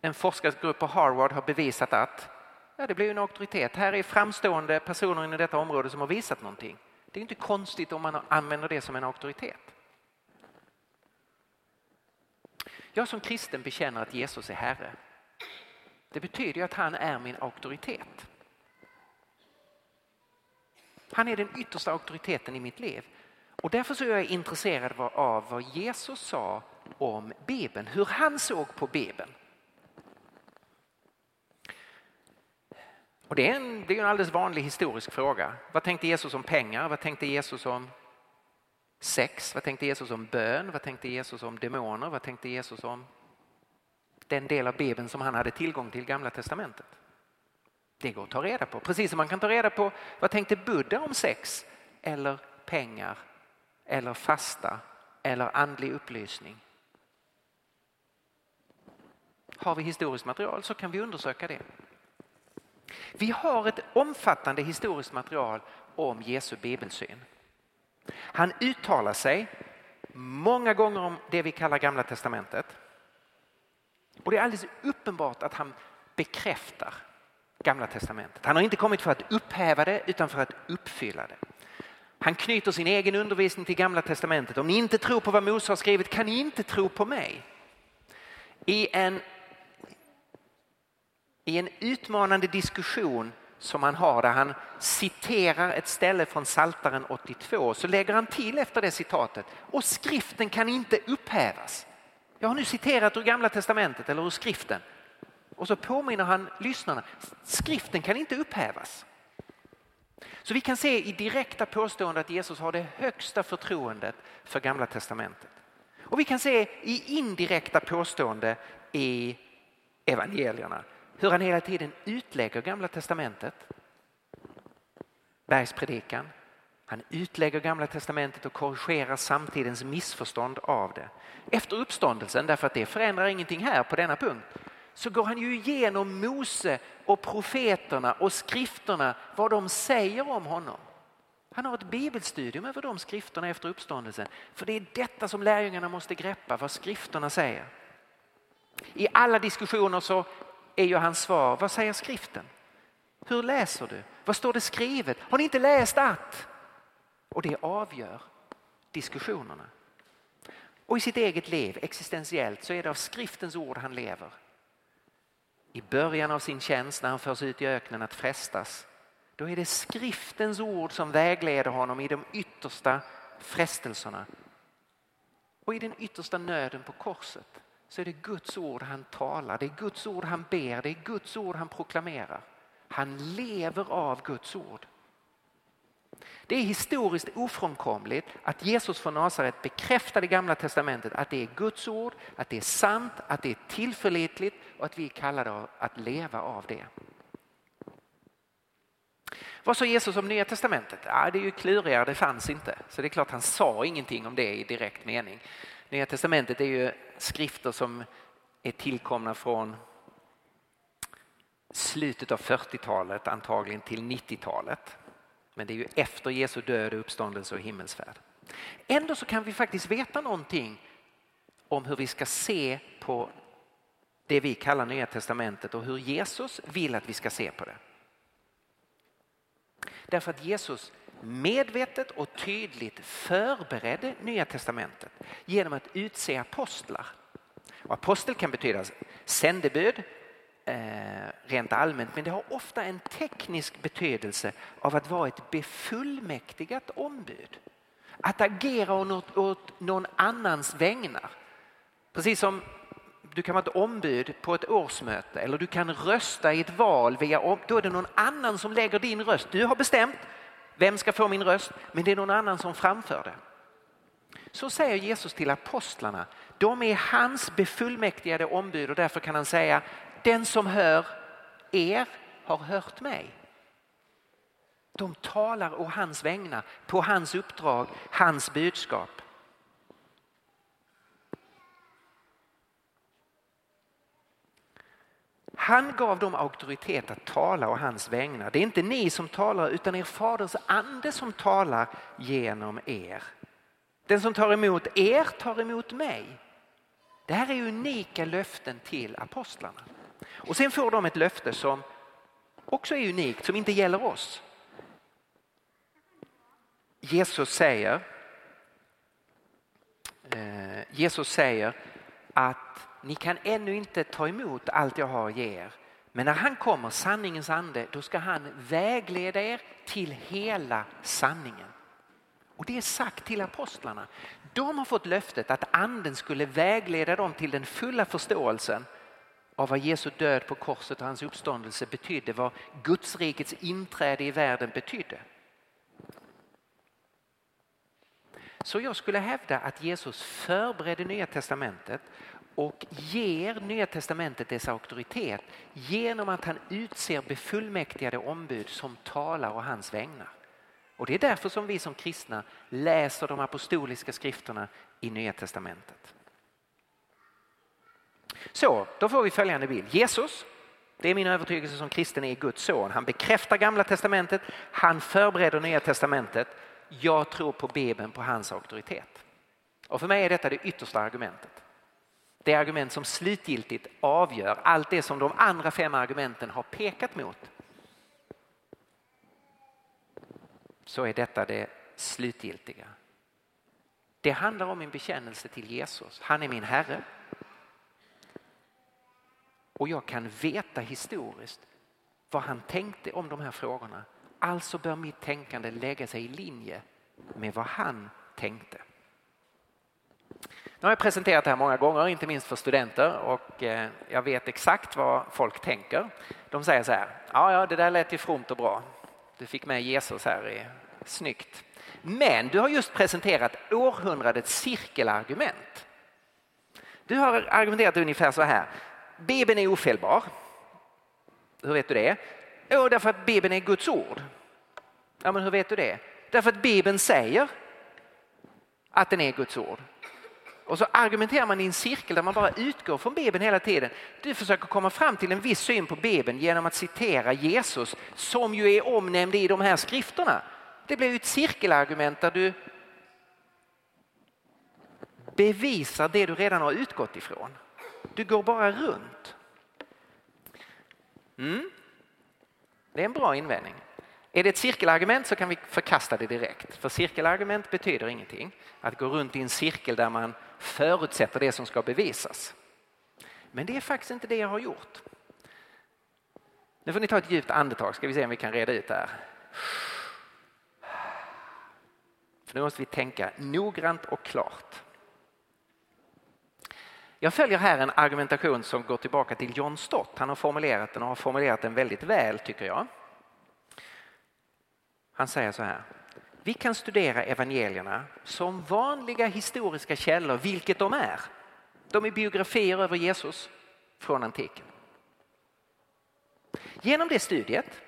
En forskargrupp på Harvard har bevisat att ja, det blir en auktoritet. Här är framstående personer inom detta område som har visat någonting. Det är inte konstigt om man använder det som en auktoritet. Jag som kristen bekänner att Jesus är Herre. Det betyder att han är min auktoritet. Han är den yttersta auktoriteten i mitt liv. Och därför så är jag intresserad av vad Jesus sa om Bibeln, hur han såg på Bibeln. Och det är, en, det är en alldeles vanlig historisk fråga. Vad tänkte Jesus om pengar? Vad tänkte Jesus om sex? Vad tänkte Jesus om bön? Vad tänkte Jesus om demoner? Vad tänkte Jesus om den del av Bibeln som han hade tillgång till, Gamla Testamentet? Det går att ta reda på, precis som man kan ta reda på vad tänkte Buddha om sex eller pengar eller fasta eller andlig upplysning. Har vi historiskt material så kan vi undersöka det. Vi har ett omfattande historiskt material om Jesu bibelsyn. Han uttalar sig många gånger om det vi kallar Gamla testamentet. Och det är alldeles uppenbart att han bekräftar Gamla testamentet. Han har inte kommit för att upphäva det utan för att uppfylla det. Han knyter sin egen undervisning till Gamla testamentet. Om ni inte tror på vad Mose har skrivit kan ni inte tro på mig. I en, i en utmanande diskussion som han har där han citerar ett ställe från Saltaren 82 så lägger han till efter det citatet och skriften kan inte upphävas. Jag har nu citerat ur Gamla testamentet eller ur skriften och så påminner han lyssnarna, skriften kan inte upphävas. Så vi kan se i direkta påståenden att Jesus har det högsta förtroendet för Gamla testamentet. Och vi kan se i indirekta påståenden i evangelierna hur han hela tiden utlägger Gamla testamentet. Bergspredikan. Han utlägger Gamla testamentet och korrigerar samtidens missförstånd av det. Efter uppståndelsen, därför att det förändrar ingenting här på denna punkt, så går han ju igenom Mose och profeterna och skrifterna, vad de säger om honom. Han har ett bibelstudium över de skrifterna efter uppståndelsen. För det är detta som lärjungarna måste greppa, vad skrifterna säger. I alla diskussioner så är ju hans svar, vad säger skriften? Hur läser du? Vad står det skrivet? Har ni inte läst att? Och det avgör diskussionerna. Och i sitt eget liv, existentiellt, så är det av skriftens ord han lever. I början av sin tjänst när han förs ut i öknen att frestas, då är det skriftens ord som vägleder honom i de yttersta frestelserna. Och i den yttersta nöden på korset så är det Guds ord han talar, det är Guds ord han ber, det är Guds ord han proklamerar. Han lever av Guds ord. Det är historiskt ofrånkomligt att Jesus från Nasaret bekräftar det gamla testamentet att det är Guds ord, att det är sant, att det är tillförlitligt och att vi är kallade att leva av det. Vad sa Jesus om Nya Testamentet? Ja, det är ju klurigare, det fanns inte. Så det är klart han sa ingenting om det i direkt mening. Nya Testamentet är ju skrifter som är tillkomna från slutet av 40-talet antagligen till 90-talet. Men det är ju efter Jesu död, uppståndelse och himmelsfärd. Ändå så kan vi faktiskt veta någonting om hur vi ska se på det vi kallar Nya Testamentet och hur Jesus vill att vi ska se på det. Därför att Jesus medvetet och tydligt förberedde Nya Testamentet genom att utse apostlar. Och apostel kan betyda sändebud eh, rent allmänt men det har ofta en teknisk betydelse av att vara ett befullmäktigat ombud. Att agera åt, åt någon annans vägnar. Precis som du kan vara ett ombud på ett årsmöte eller du kan rösta i ett val. Via, då är det någon annan som lägger din röst. Du har bestämt vem ska få min röst? Men det är någon annan som framför det. Så säger Jesus till apostlarna. De är hans befullmäktigade ombud och därför kan han säga den som hör er har hört mig. De talar å hans vägnar, på hans uppdrag, hans budskap. Han gav dem auktoritet att tala å hans vägnar. Det är inte ni som talar utan er faders ande som talar genom er. Den som tar emot er tar emot mig. Det här är unika löften till apostlarna. Och sen får de ett löfte som också är unikt, som inte gäller oss. Jesus säger, eh, Jesus säger att ni kan ännu inte ta emot allt jag har att ge er. Men när han kommer, sanningens ande, då ska han vägleda er till hela sanningen. Och det är sagt till apostlarna. De har fått löftet att anden skulle vägleda dem till den fulla förståelsen av vad Jesu död på korset och hans uppståndelse betydde, vad Guds rikets inträde i världen betydde. Så jag skulle hävda att Jesus förberedde Nya Testamentet och ger Nya Testamentet dess auktoritet genom att han utser befullmäktigade ombud som talar å hans vägnar. Och det är därför som vi som kristna läser de apostoliska skrifterna i Nya Testamentet. Så, då får vi följande bild. Jesus, det är min övertygelse som kristen, är Guds son. Han bekräftar gamla testamentet, han förbereder nya testamentet. Jag tror på Bibeln, på hans auktoritet. Och för mig är detta det yttersta argumentet. Det argument som slutgiltigt avgör allt det som de andra fem argumenten har pekat mot. Så är detta det slutgiltiga. Det handlar om min bekännelse till Jesus. Han är min Herre. Och jag kan veta historiskt vad han tänkte om de här frågorna. Alltså bör mitt tänkande lägga sig i linje med vad han tänkte. Nu har jag presenterat det här många gånger, inte minst för studenter och eh, jag vet exakt vad folk tänker. De säger så här, ja, ja det där lät ju fromt och bra. Du fick med Jesus här, i, snyggt. Men du har just presenterat århundradets cirkelargument. Du har argumenterat ungefär så här, Bibeln är ofelbar. Hur vet du det? Jo, därför att Bibeln är Guds ord. Ja, men hur vet du det? Därför att Bibeln säger att den är Guds ord. Och så argumenterar man i en cirkel där man bara utgår från Bibeln hela tiden. Du försöker komma fram till en viss syn på Bibeln genom att citera Jesus som ju är omnämnd i de här skrifterna. Det blir ju ett cirkelargument där du bevisar det du redan har utgått ifrån. Du går bara runt. Mm. Det är en bra invändning. Är det ett cirkelargument så kan vi förkasta det direkt. För cirkelargument betyder ingenting. Att gå runt i en cirkel där man förutsätter det som ska bevisas. Men det är faktiskt inte det jag har gjort. Nu får ni ta ett djupt andetag ska vi se om vi kan reda ut det här. För nu måste vi tänka noggrant och klart. Jag följer här en argumentation som går tillbaka till John Stott. Han har formulerat den och har formulerat den väldigt väl tycker jag. Han säger så här. Vi kan studera evangelierna som vanliga historiska källor, vilket de är. De är biografier över Jesus från antiken. Genom det studiet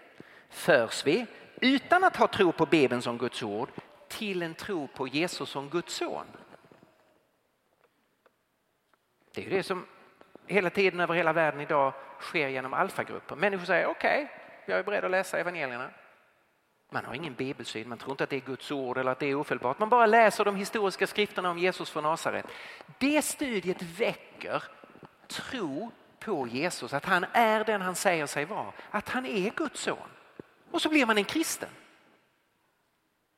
förs vi, utan att ha tro på Bibeln som Guds ord, till en tro på Jesus som Guds son. Det är det som hela tiden över hela världen idag sker genom alfagrupper. Människor säger okej, okay, jag är beredd att läsa evangelierna. Man har ingen bibelsyn, man tror inte att det är Guds ord eller att det är ofelbart. Man bara läser de historiska skrifterna om Jesus från Nasaret. Det studiet väcker tro på Jesus, att han är den han säger sig vara, att han är Guds son. Och så blir man en kristen.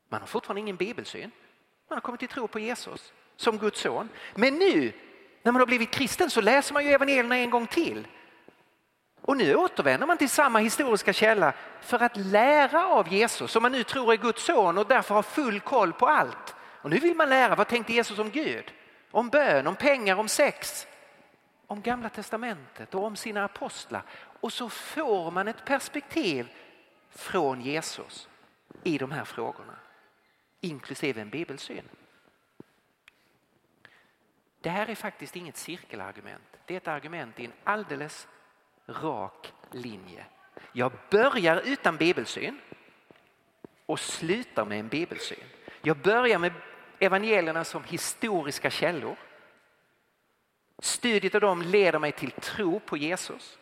Man har fortfarande ingen bibelsyn. Man har kommit till tro på Jesus som Guds son. Men nu när man har blivit kristen så läser man ju evangelierna en gång till. Och nu återvänder man till samma historiska källa för att lära av Jesus som man nu tror är Guds son och därför har full koll på allt. Och nu vill man lära vad tänkte Jesus om Gud? Om bön, om pengar, om sex, om gamla testamentet och om sina apostlar. Och så får man ett perspektiv från Jesus i de här frågorna, inklusive en bibelsyn. Det här är faktiskt inget cirkelargument. Det är ett argument i en alldeles rak linje. Jag börjar utan bibelsyn och slutar med en bibelsyn. Jag börjar med evangelierna som historiska källor. Studiet av dem leder mig till tro på Jesus.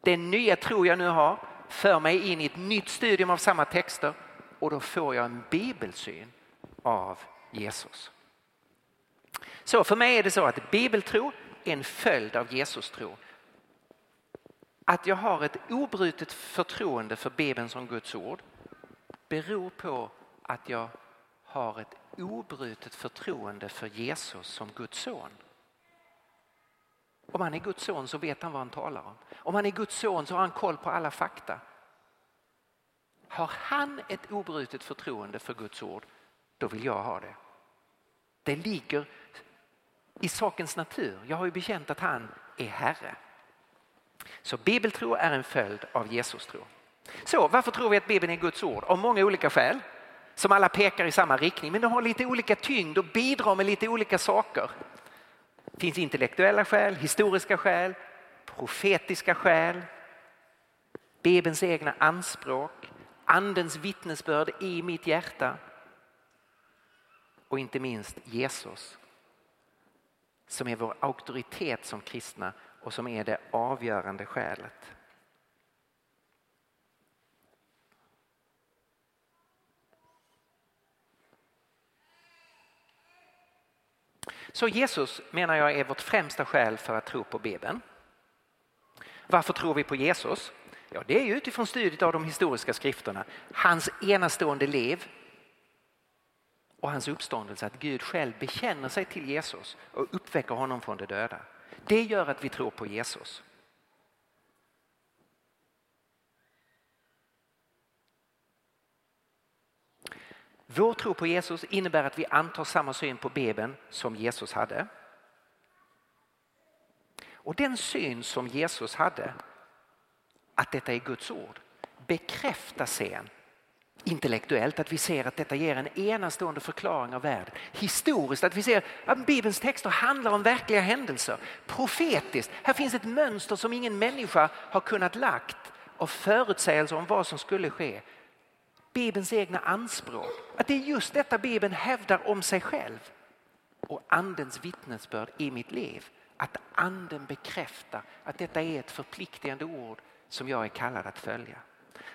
Den nya tro jag nu har för mig in i ett nytt studium av samma texter och då får jag en bibelsyn av Jesus. Så för mig är det så att bibeltro en följd av Jesus tro. Att jag har ett obrutet förtroende för Bibeln som Guds ord beror på att jag har ett obrutet förtroende för Jesus som Guds son. Om han är Guds son så vet han vad han talar om. Om han är Guds son så har han koll på alla fakta. Har han ett obrutet förtroende för Guds ord, då vill jag ha det. Det ligger i sakens natur. Jag har ju bekänt att han är Herre. Så bibeltro är en följd av Jesus tro. Så varför tror vi att Bibeln är Guds ord? Av många olika skäl som alla pekar i samma riktning men de har lite olika tyngd och bidrar med lite olika saker. Det finns intellektuella skäl, historiska skäl, profetiska skäl, Bibelns egna anspråk, andens vittnesbörd i mitt hjärta och inte minst Jesus som är vår auktoritet som kristna och som är det avgörande skälet. Så Jesus menar jag är vårt främsta skäl för att tro på Bibeln. Varför tror vi på Jesus? Ja, det är utifrån studiet av de historiska skrifterna. Hans enastående liv och hans uppståndelse, att Gud själv bekänner sig till Jesus och uppväcker honom från de döda. Det gör att vi tror på Jesus. Vår tro på Jesus innebär att vi antar samma syn på Bibeln som Jesus hade. Och den syn som Jesus hade, att detta är Guds ord, bekräftas sen intellektuellt, att vi ser att detta ger en enastående förklaring av världen. Historiskt, att vi ser att Bibelns texter handlar om verkliga händelser. Profetiskt, här finns ett mönster som ingen människa har kunnat lagt av förutsägelser om vad som skulle ske. Bibelns egna anspråk, att det är just detta Bibeln hävdar om sig själv. Och andens vittnesbörd i mitt liv, att anden bekräftar att detta är ett förpliktigande ord som jag är kallad att följa.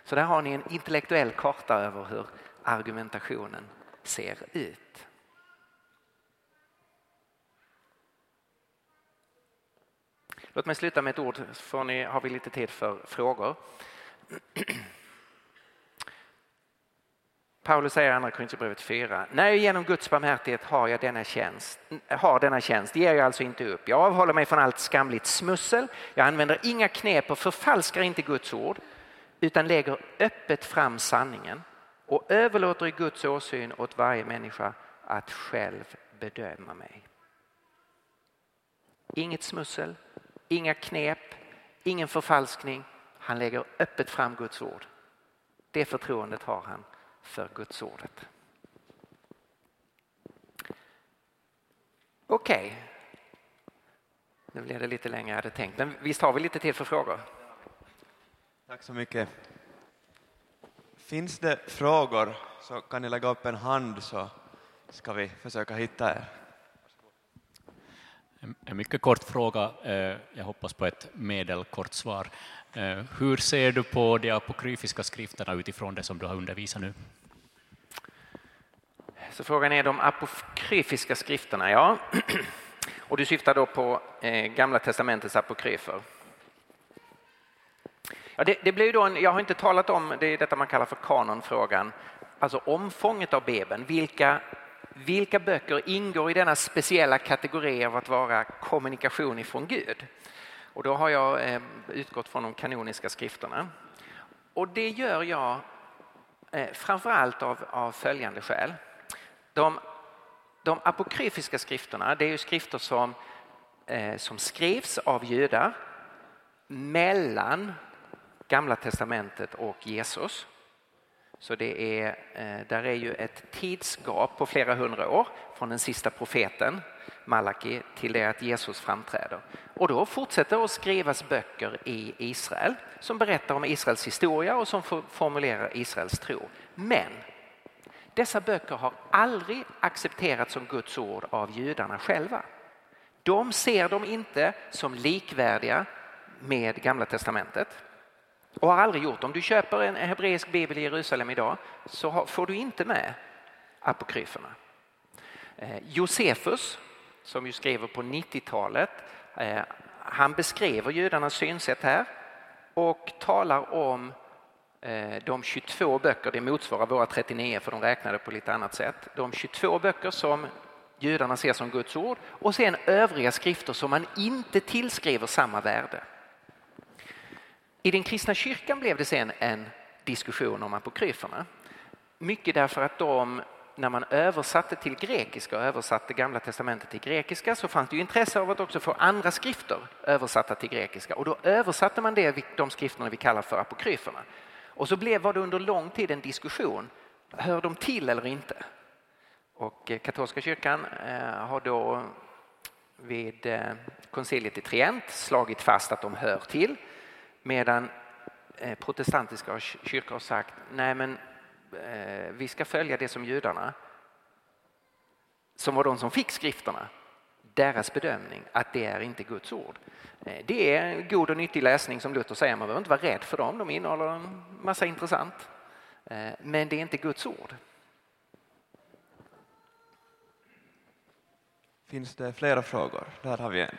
Så där har ni en intellektuell karta över hur argumentationen ser ut. Låt mig sluta med ett ord, så ni, har vi lite tid för frågor. <clears throat> Paulus säger i andra Korinthierbrevet 4. När jag genom Guds barmhärtighet har, jag denna tjänst, har denna tjänst ger jag alltså inte upp. Jag avhåller mig från allt skamligt smussel. Jag använder inga knep och förfalskar inte Guds ord utan lägger öppet fram sanningen och överlåter i Guds åsyn åt varje människa att själv bedöma mig. Inget smussel, inga knep, ingen förfalskning. Han lägger öppet fram Guds ord. Det förtroendet har han för Guds ordet. Okej. Okay. Nu blev det lite längre än jag hade tänkt, men visst har vi lite till för frågor? Tack så mycket. Finns det frågor så kan ni lägga upp en hand så ska vi försöka hitta er. En mycket kort fråga, eh, jag hoppas på ett medelkort svar. Eh, hur ser du på de apokryfiska skrifterna utifrån det som du har undervisat nu? Så frågan är de apokryfiska skrifterna, ja. <clears throat> Och du syftar då på eh, Gamla testamentets apokryfer. Ja, det, det blir då en, jag har inte talat om det är detta man kallar för kanonfrågan, alltså omfånget av Bibeln. Vilka, vilka böcker ingår i denna speciella kategori av att vara kommunikation ifrån Gud? Och då har jag eh, utgått från de kanoniska skrifterna. Och det gör jag eh, framförallt av, av följande skäl. De, de apokryfiska skrifterna det är ju skrifter som, eh, som skrivs av judar mellan Gamla testamentet och Jesus. Så det är, eh, där är ju ett tidsgap på flera hundra år från den sista profeten Malaki till det att Jesus framträder. Och då fortsätter att skrivas böcker i Israel som berättar om Israels historia och som formulerar Israels tro. Men dessa böcker har aldrig accepterats som Guds ord av judarna själva. De ser dem inte som likvärdiga med Gamla testamentet och har aldrig gjort. Om du köper en hebreisk bibel i Jerusalem idag så får du inte med apokryferna. Eh, Josefus, som ju skriver på 90-talet, eh, han beskriver judarnas synsätt här och talar om eh, de 22 böcker, det motsvarar våra 39 för de räknade på lite annat sätt. De 22 böcker som judarna ser som Guds ord och sen övriga skrifter som man inte tillskriver samma värde. I den kristna kyrkan blev det sen en diskussion om apokryferna. Mycket därför att de, när man översatte till grekiska och översatte Gamla testamentet till grekiska så fanns det intresse av att också få andra skrifter översatta till grekiska och då översatte man det, de skrifterna vi kallar för apokryferna. Och så blev, var det under lång tid en diskussion, hör de till eller inte? Och eh, katolska kyrkan eh, har då vid eh, konciliet i Trient slagit fast att de hör till Medan eh, protestantiska kyrkor har sagt nej men eh, vi ska följa det som judarna som var de som fick skrifterna deras bedömning att det är inte Guds ord. Eh, det är god och nyttig läsning som Luther säger, man behöver inte vara rädd för dem, de innehåller en massa intressant. Men det är inte Guds ord. Finns det flera frågor? Där har vi en.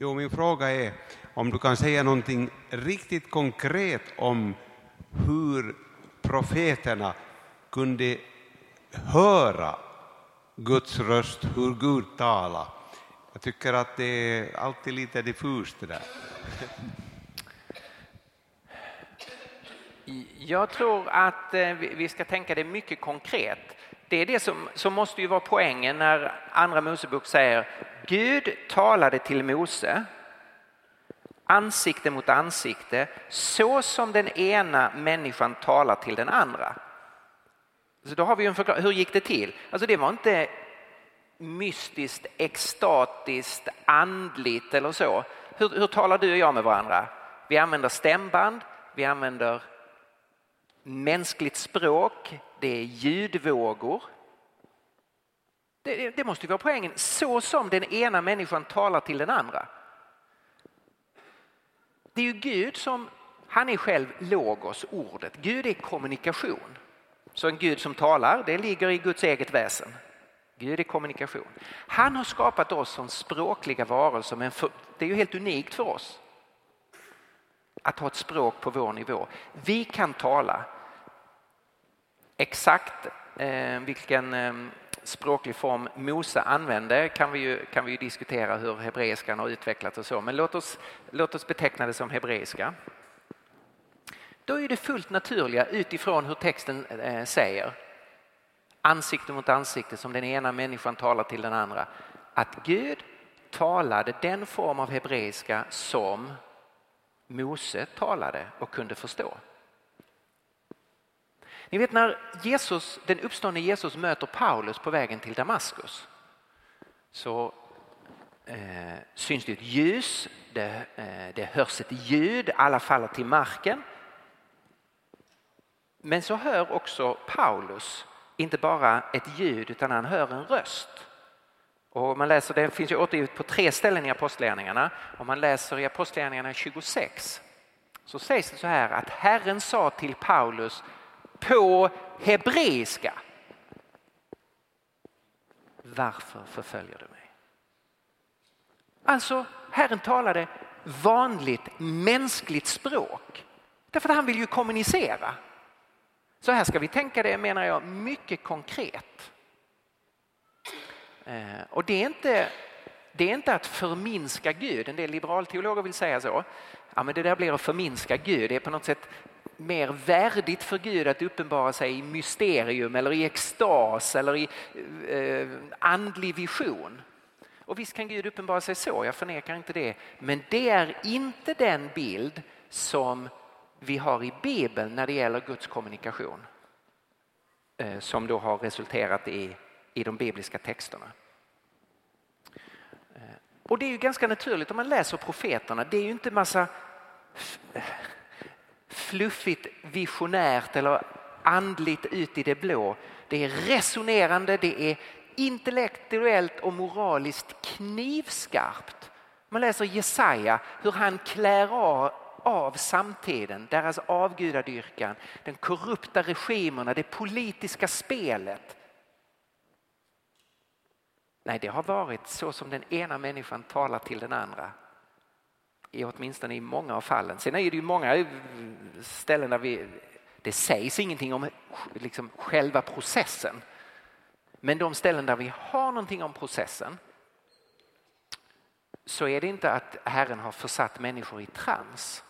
Jo, min fråga är om du kan säga någonting riktigt konkret om hur profeterna kunde höra Guds röst, hur Gud talar. Jag tycker att det är alltid lite diffust det där. Jag tror att eh, vi ska tänka det mycket konkret. Det är det som, som måste ju vara poängen när Andra Mosebok säger Gud talade till Mose ansikte mot ansikte så som den ena människan talar till den andra. Så då har vi en förklaring. Hur gick det till? Alltså det var inte mystiskt, extatiskt, andligt eller så. Hur, hur talar du och jag med varandra? Vi använder stämband, vi använder mänskligt språk, det är ljudvågor. Det, det måste ju vara poängen. Så som den ena människan talar till den andra. Det är ju Gud som, han är själv logos, ordet. Gud är kommunikation. Så en Gud som talar, det ligger i Guds eget väsen. Gud är kommunikation. Han har skapat oss som språkliga varelser, men för, det är ju helt unikt för oss att ha ett språk på vår nivå. Vi kan tala exakt eh, vilken eh, språklig form Mose använde kan vi ju, kan vi ju diskutera hur hebreiskan har utvecklats och så, men låt oss, låt oss beteckna det som hebreiska. Då är det fullt naturliga utifrån hur texten eh, säger, ansikte mot ansikte som den ena människan talar till den andra, att Gud talade den form av hebreiska som Mose talade och kunde förstå. Ni vet när Jesus, den uppståndne Jesus möter Paulus på vägen till Damaskus så eh, syns det ett ljus, det, eh, det hörs ett ljud, alla faller till marken. Men så hör också Paulus inte bara ett ljud utan han hör en röst. Och man läser, det finns ju återgivet på tre ställen i Apostlagärningarna. Om man läser i Apostlagärningarna 26 så sägs det så här att Herren sa till Paulus på hebreiska. Varför förföljer du mig? Alltså, Herren talade vanligt mänskligt språk. Därför att han vill ju kommunicera. Så här ska vi tänka det menar jag mycket konkret. Eh, och det är inte, det är inte att förminska Gud, en del liberalteologer vill säga så. Ja, men det där blir att förminska Gud, det är på något sätt mer värdigt för Gud att uppenbara sig i mysterium eller i extas eller i eh, andlig vision. Och visst kan Gud uppenbara sig så, jag förnekar inte det. Men det är inte den bild som vi har i Bibeln när det gäller Guds kommunikation. Eh, som då har resulterat i, i de bibliska texterna. Eh, och det är ju ganska naturligt om man läser profeterna, det är ju inte massa fluffigt visionärt eller andligt ut i det blå. Det är resonerande, det är intellektuellt och moraliskt knivskarpt. Man läser Jesaja hur han klär av, av samtiden, deras avgudadyrkan, den korrupta regimerna, det politiska spelet. Nej, det har varit så som den ena människan talar till den andra i åtminstone i många av fallen. Sen är det ju många ställen där vi, det sägs ingenting om liksom själva processen. Men de ställen där vi har någonting om processen så är det inte att Herren har försatt människor i trans.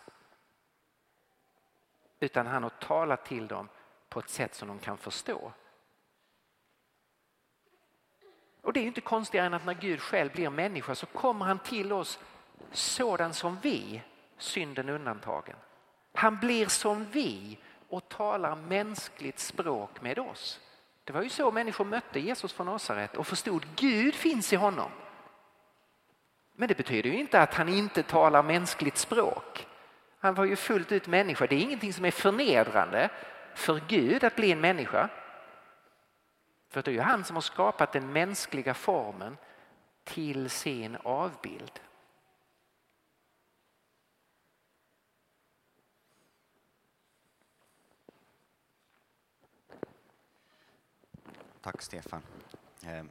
Utan han har talat till dem på ett sätt som de kan förstå. Och det är inte konstigare än att när Gud själv blir människa så kommer han till oss sådan som vi, synden undantagen. Han blir som vi och talar mänskligt språk med oss. Det var ju så människor mötte Jesus från Nasaret och förstod Gud finns i honom. Men det betyder ju inte att han inte talar mänskligt språk. Han var ju fullt ut människa. Det är ingenting som är förnedrande för Gud att bli en människa. För det är ju han som har skapat den mänskliga formen till sin avbild. Tack Stefan. Eh,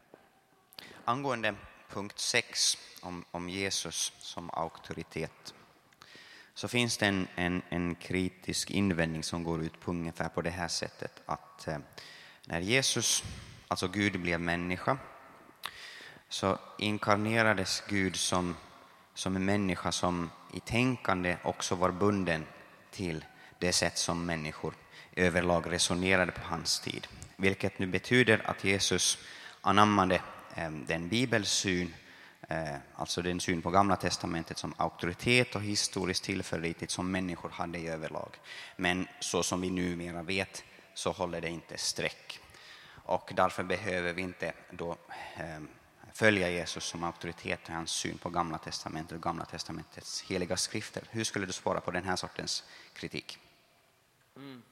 angående punkt 6 om, om Jesus som auktoritet så finns det en, en, en, kritisk invändning som går ut på ungefär på det här sättet att eh, när Jesus, alltså Gud, blev människa så inkarnerades Gud som, som en människa som i tänkande också var bunden till det sätt som människor överlag resonerade på hans tid vilket nu betyder att Jesus anammade eh, den bibelsyn, eh, alltså den syn på Gamla testamentet som auktoritet och historiskt tillförlitligt som människor hade i överlag. Men så som vi numera vet så håller det inte streck. Och därför behöver vi inte då eh, följa Jesus som auktoritet och hans syn på Gamla testamentet och Gamla testamentets heliga skrifter. Hur skulle du svara på den här sortens kritik? Mm.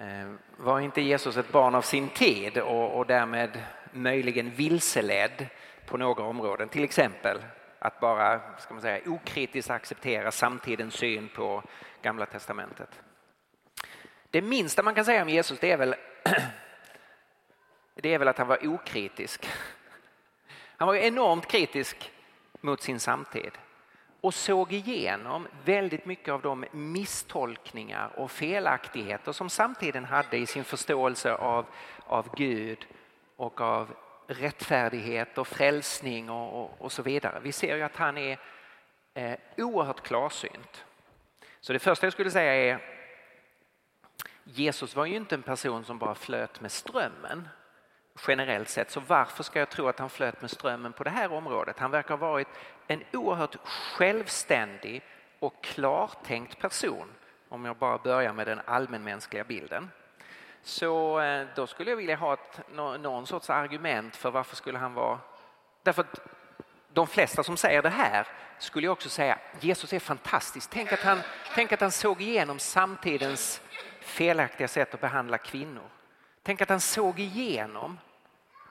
Eh, var inte Jesus ett barn av sin tid och, och därmed möjligen vilseledd på några områden. Till exempel att bara ska man säga, okritiskt acceptera samtidens syn på Gamla testamentet. Det minsta man kan säga om Jesus det är väl, <clears throat> det är väl att han var okritisk. Han var enormt kritisk mot sin samtid och såg igenom väldigt mycket av de misstolkningar och felaktigheter som samtiden hade i sin förståelse av, av Gud och av rättfärdighet och frälsning och, och, och så vidare. Vi ser ju att han är eh, oerhört klarsynt. Så det första jag skulle säga är Jesus var ju inte en person som bara flöt med strömmen generellt sett. Så varför ska jag tro att han flöt med strömmen på det här området? Han verkar ha varit en oerhört självständig och klartänkt person om jag bara börjar med den allmänmänskliga bilden. Så eh, då skulle jag vilja ha ett, någon sorts argument för varför skulle han vara... Därför att de flesta som säger det här skulle jag också säga Jesus är fantastisk. Tänk att han, tänk att han såg igenom samtidens felaktiga sätt att behandla kvinnor. Tänk att han såg igenom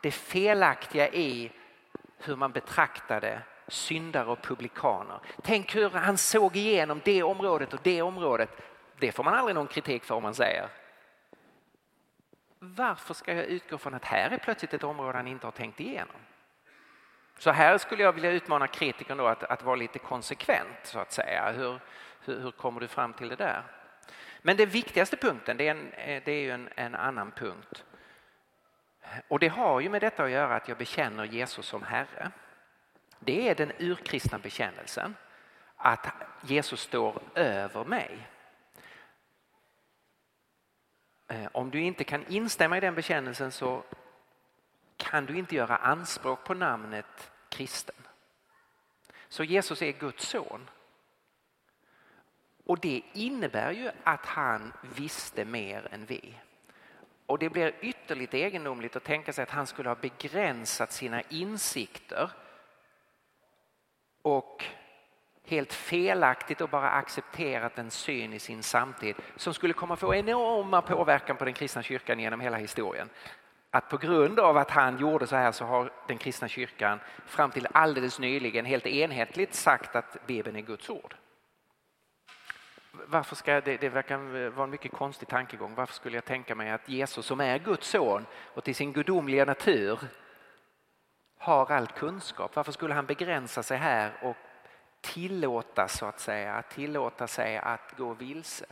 det felaktiga i hur man betraktade syndare och publikaner. Tänk hur han såg igenom det området och det området. Det får man aldrig någon kritik för om man säger. Varför ska jag utgå från att här är plötsligt ett område han inte har tänkt igenom? Så här skulle jag vilja utmana kritikern då att, att vara lite konsekvent så att säga. Hur, hur, hur kommer du fram till det där? Men den viktigaste punkten det är, en, det är ju en, en annan punkt. Och det har ju med detta att göra att jag bekänner Jesus som Herre. Det är den urkristna bekännelsen, att Jesus står över mig. Eh, om du inte kan instämma i den bekännelsen så kan du inte göra anspråk på namnet kristen. Så Jesus är Guds son. Och det innebär ju att han visste mer än vi. Och det blir ytterligt egendomligt att tänka sig att han skulle ha begränsat sina insikter och helt felaktigt och bara accepterat en syn i sin samtid som skulle komma få enorma påverkan på den kristna kyrkan genom hela historien. Att på grund av att han gjorde så här så har den kristna kyrkan fram till alldeles nyligen helt enhetligt sagt att Bibeln är Guds ord varför ska det, det verkar vara en mycket konstig tankegång. Varför skulle jag tänka mig att Jesus som är Guds son och till sin gudomliga natur har all kunskap. Varför skulle han begränsa sig här och tillåta så att säga, tillåta sig att gå vilse?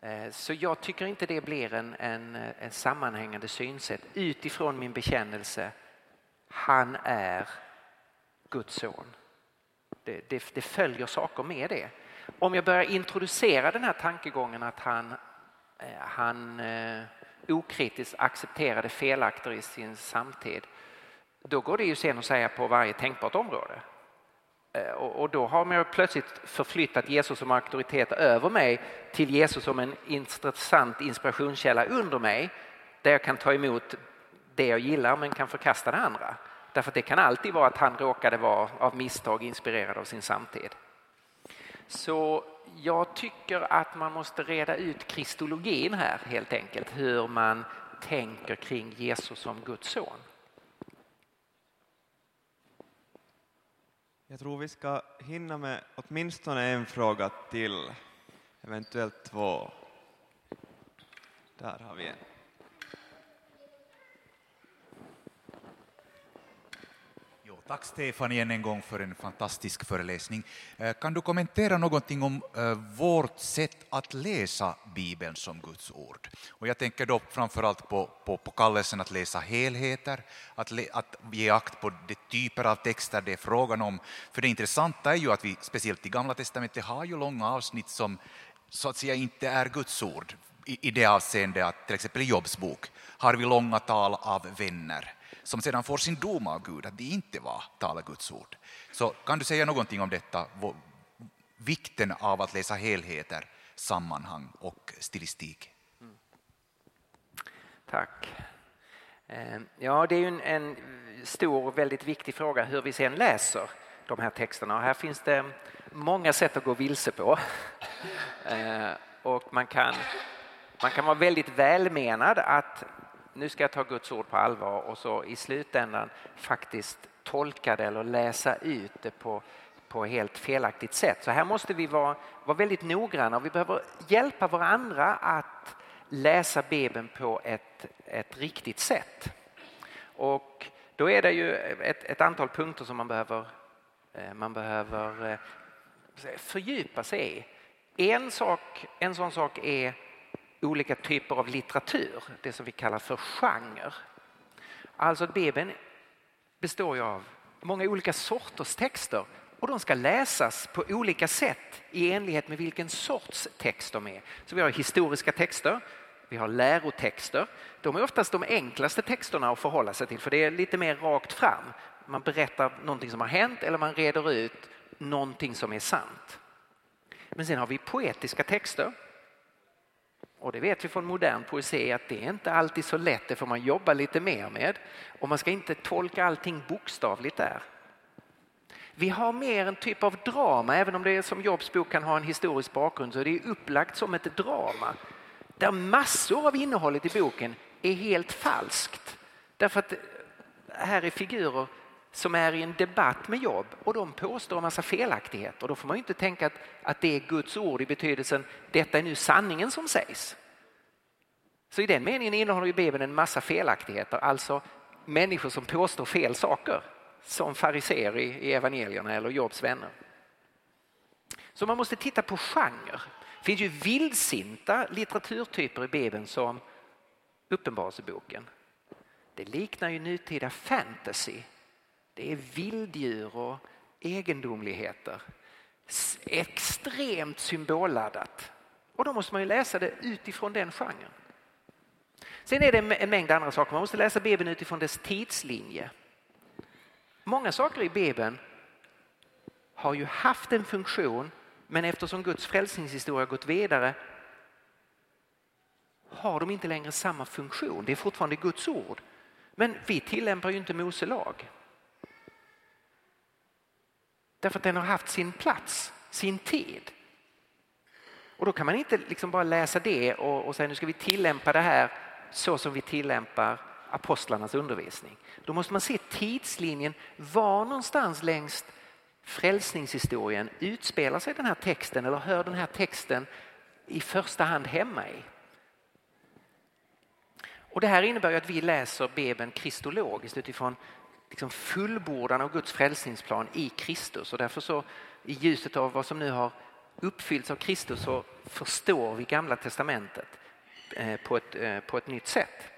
Eh, så jag tycker inte det blir en, en, en sammanhängande synsätt utifrån min bekännelse. Han är Guds son. Det, det, det följer saker med det om jag börjar introducera den här tankegången att han, eh, han eh, okritiskt accepterade felakter i sin samtid, då går det ju sen att säga på varje tänkbart område. Eh, och då har man plötsligt förflyttat Jesus som auktoritet över mig till Jesus som en intressant inspirationskälla under mig där jag kan ta emot det jag gillar men kan förkasta det andra. Därför att det kan alltid vara att han råkade vara av misstag inspirerad av sin samtid. Så jag tycker att man måste reda ut kristologin här helt enkelt, hur man tänker kring Jesus som Guds son. Jag tror vi ska hinna med åtminstone en fråga till, eventuellt två. Där har vi en. Tack Stefan igen en gång för en fantastisk föreläsning. Eh, kan du kommentera någonting om eh, vårt sätt att läsa Bibeln som Guds ord? Och jag tänker då framförallt på, på, på kallelsen att läsa helheter, att, le, att ge akt på de typer av texter det är frågan om. För det intressanta är ju att vi, speciellt i Gamla Testamentet, har ju långa avsnitt som så att säga inte är Guds ord i, det avseende att till exempel i Jobs bok har vi långa tal av vänner som sedan får sin dom av Gud, att det inte var tala Guds ord. Så kan du säga någonting om detta, vikten av att läsa helheter, sammanhang och stilistik? Mm. Tack. Eh, ja, det är ju en, stor och väldigt viktig fråga hur vi sen läser de här texterna. Och här finns det många sätt att gå vilse på. <laughs> Eh, och man kan, man kan vara väldigt välmenad att nu ska jag ta Guds ord på allvar och så i slutändan faktiskt tolka det eller läsa ut det på, på helt felaktigt sätt. Så här måste vi vara, vara väldigt noggranna och vi behöver hjälpa varandra att läsa Bibeln på ett, ett riktigt sätt. Och då är det ju ett, ett antal punkter som man behöver, eh, man behöver eh, fördjupa sig i. En, sak, en sån sak är olika typer av litteratur, det som vi kallar för genre. Alltså Bibeln består ju av många olika sorters texter och de ska läsas på olika sätt i enlighet med vilken sorts text de är. Så vi har historiska texter, vi har lärotexter. De är oftast de enklaste texterna att förhålla sig till för det är lite mer rakt fram. Man berättar någonting som har hänt eller man reder ut någonting som är sant. Men sen har vi poetiska texter. Och det vet vi från modern poesi att det är inte alltid så lätt, det får man jobba lite mer med. Och man ska inte tolka allting bokstavligt där. Vi har mer en typ av drama, även om det är som Jobs bok kan ha en historisk bakgrund så är det upplagt som ett drama. Där massor av innehållet i boken är helt falskt. Därför att här är figurer som är i en debatt med Jobb och de påstår en massa felaktigheter. Då får man ju inte tänka att, att det är Guds ord i betydelsen detta är nu sanningen som sägs. Så i den meningen innehåller ju Bibeln en massa felaktigheter, alltså människor som påstår fel saker som fariser i, i evangelierna eller Jobs vänner. Så man måste titta på genre. Det finns ju vildsinta litteraturtyper i Bibeln som Uppenbarelseboken. Det liknar ju nutida fantasy det är vilddjur och egendomligheter. Extremt symbolladdat. Och då måste man ju läsa det utifrån den genren. Sen är det en mängd andra saker. Man måste läsa Bibeln utifrån dess tidslinje. Många saker i Bibeln har ju haft en funktion men eftersom Guds frälsningshistoria gått vidare har de inte längre samma funktion. Det är fortfarande Guds ord. Men vi tillämpar ju inte Mose lag. Därför att den har haft sin plats, sin tid. Och då kan man inte liksom bara läsa det och, och säga nu ska vi tillämpa det här så som vi tillämpar apostlarnas undervisning. Då måste man se tidslinjen. Var någonstans längs frälsningshistorien utspelar sig den här texten eller hör den här texten i första hand hemma i? Och det här innebär att vi läser Bibeln kristologiskt utifrån liksom fullbordan av Guds frälsningsplan i Kristus och därför så i ljuset av vad som nu har uppfyllts av Kristus så förstår vi Gamla testamentet eh, på ett, eh, på ett nytt sätt.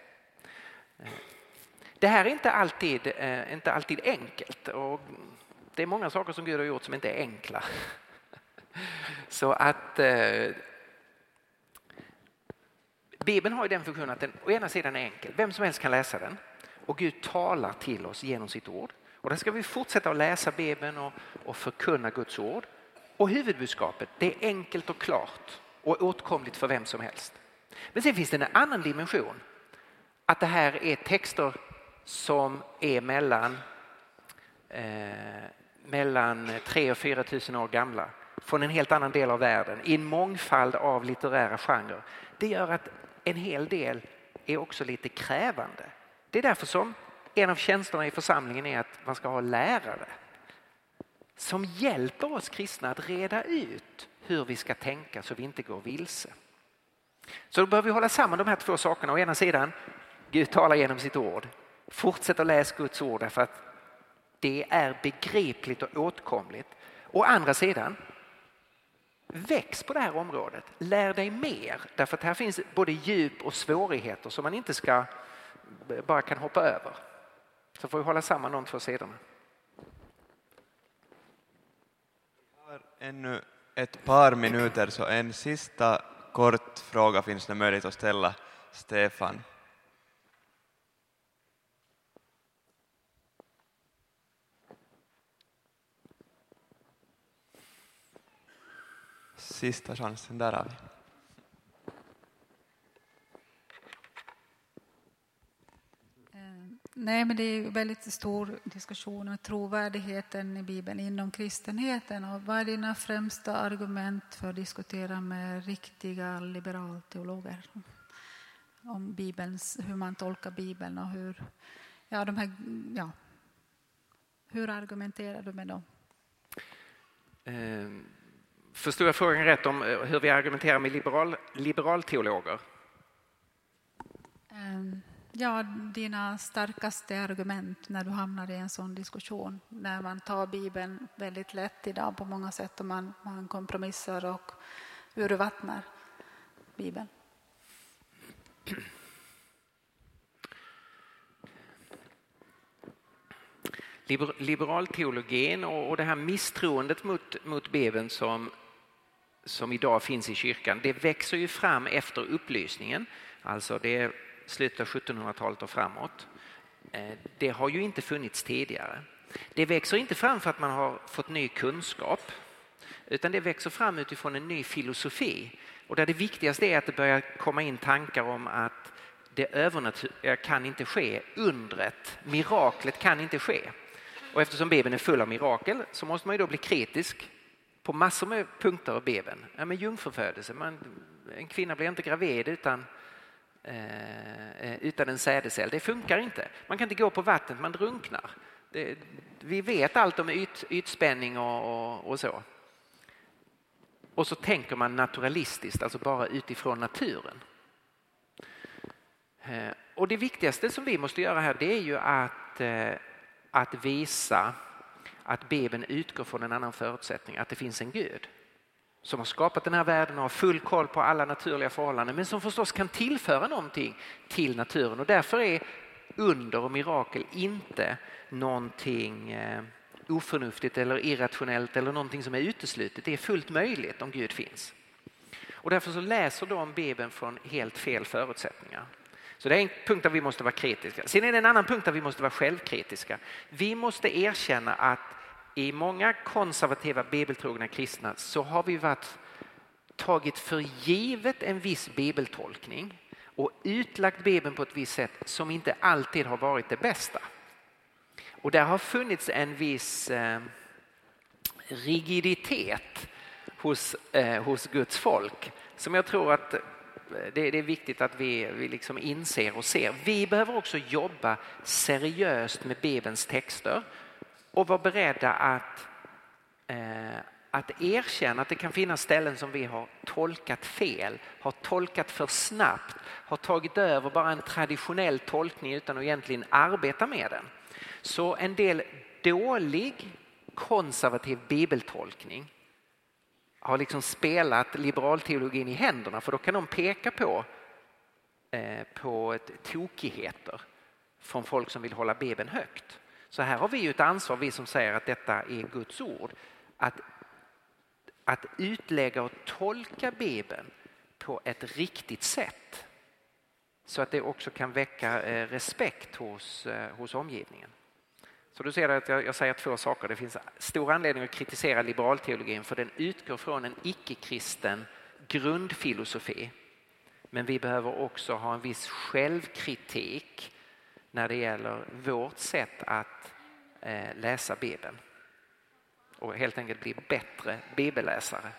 Eh, det här är inte alltid, inte alltid enkelt och det är många saker som Gud har gjort som inte är enkla. <laughs> Så att Bibeln har ju den funktionen att den å ena sidan är enkel, vem som helst kan läsa den och Gud talar till oss genom sitt ord. Och där ska vi fortsätta att läsa Bibeln och, och förkunna Guds ord. Och huvudbudskapet det är enkelt och klart och åtkomligt för vem som helst. Men sen finns det en annan dimension. Att det här är texter som är mellan, eh, mellan 3 och 4 tusen år gamla från en helt annan del av världen i en mångfald av litterära genrer. Det gör att en hel del är också lite krävande. Det är därför som en av tjänsterna i församlingen är att man ska ha lärare som hjälper oss kristna att reda ut hur vi ska tänka så vi inte går vilse. Så då behöver vi hålla samman de här två sakerna. Å ena sidan, Gud talar genom sitt ord. Fortsätt att läsa Guds ord därför att det är begripligt och åtkomligt. Å andra sidan, väx på det här området. Lär dig mer därför att här finns både djup och svårigheter som man inte ska bara kan hoppa över. Så får vi hålla samman de två sidorna. Vi har ännu ett par minuter så en sista kort fråga finns det möjlighet att ställa Stefan. Sista chansen, där har vi. Nej, men det är väldigt stor diskussion om trovärdigheten i Bibeln inom kristenheten. Och vad är dina främsta argument för att diskutera med riktiga liberalteologer? om Bibelns, hur man tolkar Bibeln och hur, ja, de här, ja, hur argumenterar du med dem? Eh, förstod jag frågan rätt om eh, hur vi argumenterar med liberal, liberalteologer? Ehm, ja, dina starkaste argument när du hamnar i en sån diskussion. När man tar Bibeln väldigt lätt idag på många sätt och man, man kompromissar och urvattnar Bibeln. liberalteologin och, och det här misstroendet mot, mot Bibeln som, som idag finns i kyrkan, det växer ju fram efter upplysningen. Alltså det slutet av 1700-talet och framåt. Eh, det har ju inte funnits tidigare. Det växer inte fram för att man har fått ny kunskap utan det växer fram utifrån en ny filosofi och där det viktigaste är att det börjar komma in tankar om att det övernaturliga kan inte ske, undret, miraklet kan inte ske. Och eftersom Bibeln är full av mirakel så måste man ju då bli kritisk på massor med punkter av Bibeln. Ja, men jungfrufödelse, man, en kvinna blir inte gravid utan, Eh, eh, utan en sädescell. Det funkar inte. Man kan inte gå på vattnet, man drunknar. Det, vi vet allt om yt, ytspänning och, och, och så. Och så tänker man naturalistiskt, alltså bara utifrån naturen. Eh, och det viktigaste som vi måste göra här det är ju att, eh, att visa att Bibeln utgår från en annan förutsättning, att det finns en Gud som har skapat den här världen och har full koll på alla naturliga förhållanden men som förstås kan tillföra någonting till naturen och därför är under och mirakel inte någonting eh, oförnuftigt eller irrationellt eller någonting som är uteslutet. Det är fullt möjligt om Gud finns. Och därför så läser de Bibeln från helt fel förutsättningar. Så det är en punkt där vi måste vara kritiska. Sen är det en annan punkt där vi måste vara självkritiska. Vi måste erkänna att i många konservativa bibeltrogna kristna så har vi varit, tagit för givet en viss bibeltolkning och utlagt Bibeln på ett visst sätt som inte alltid har varit det bästa. Och där har funnits en viss eh, rigiditet hos, eh, hos Guds folk som jag tror att eh, det, det är viktigt att vi, vi liksom inser och ser. Vi behöver också jobba seriöst med Bibelns texter och vara beredda att, eh, att erkänna att det kan finnas ställen som vi har tolkat fel, har tolkat för snabbt, har tagit över bara en traditionell tolkning utan att egentligen arbeta med den. Så en del dålig konservativ bibeltolkning har liksom spelat liberalteologin i händerna för då kan de peka på, eh, på ett tokigheter från folk som vill hålla Bibeln högt. Så här har vi ju ett ansvar, vi som säger att detta är Guds ord, att, att utlägga och tolka Bibeln på ett riktigt sätt så att det också kan väcka eh, respekt hos, eh, hos omgivningen. Så du ser att jag, jag säger två saker. Det finns stor anledning att kritisera liberalteologin för den utgår från en icke-kristen grundfilosofi. Men vi behöver också ha en viss självkritik när det gäller vårt sätt att eh, läsa Bibeln och helt enkelt bli bättre bibelläsare.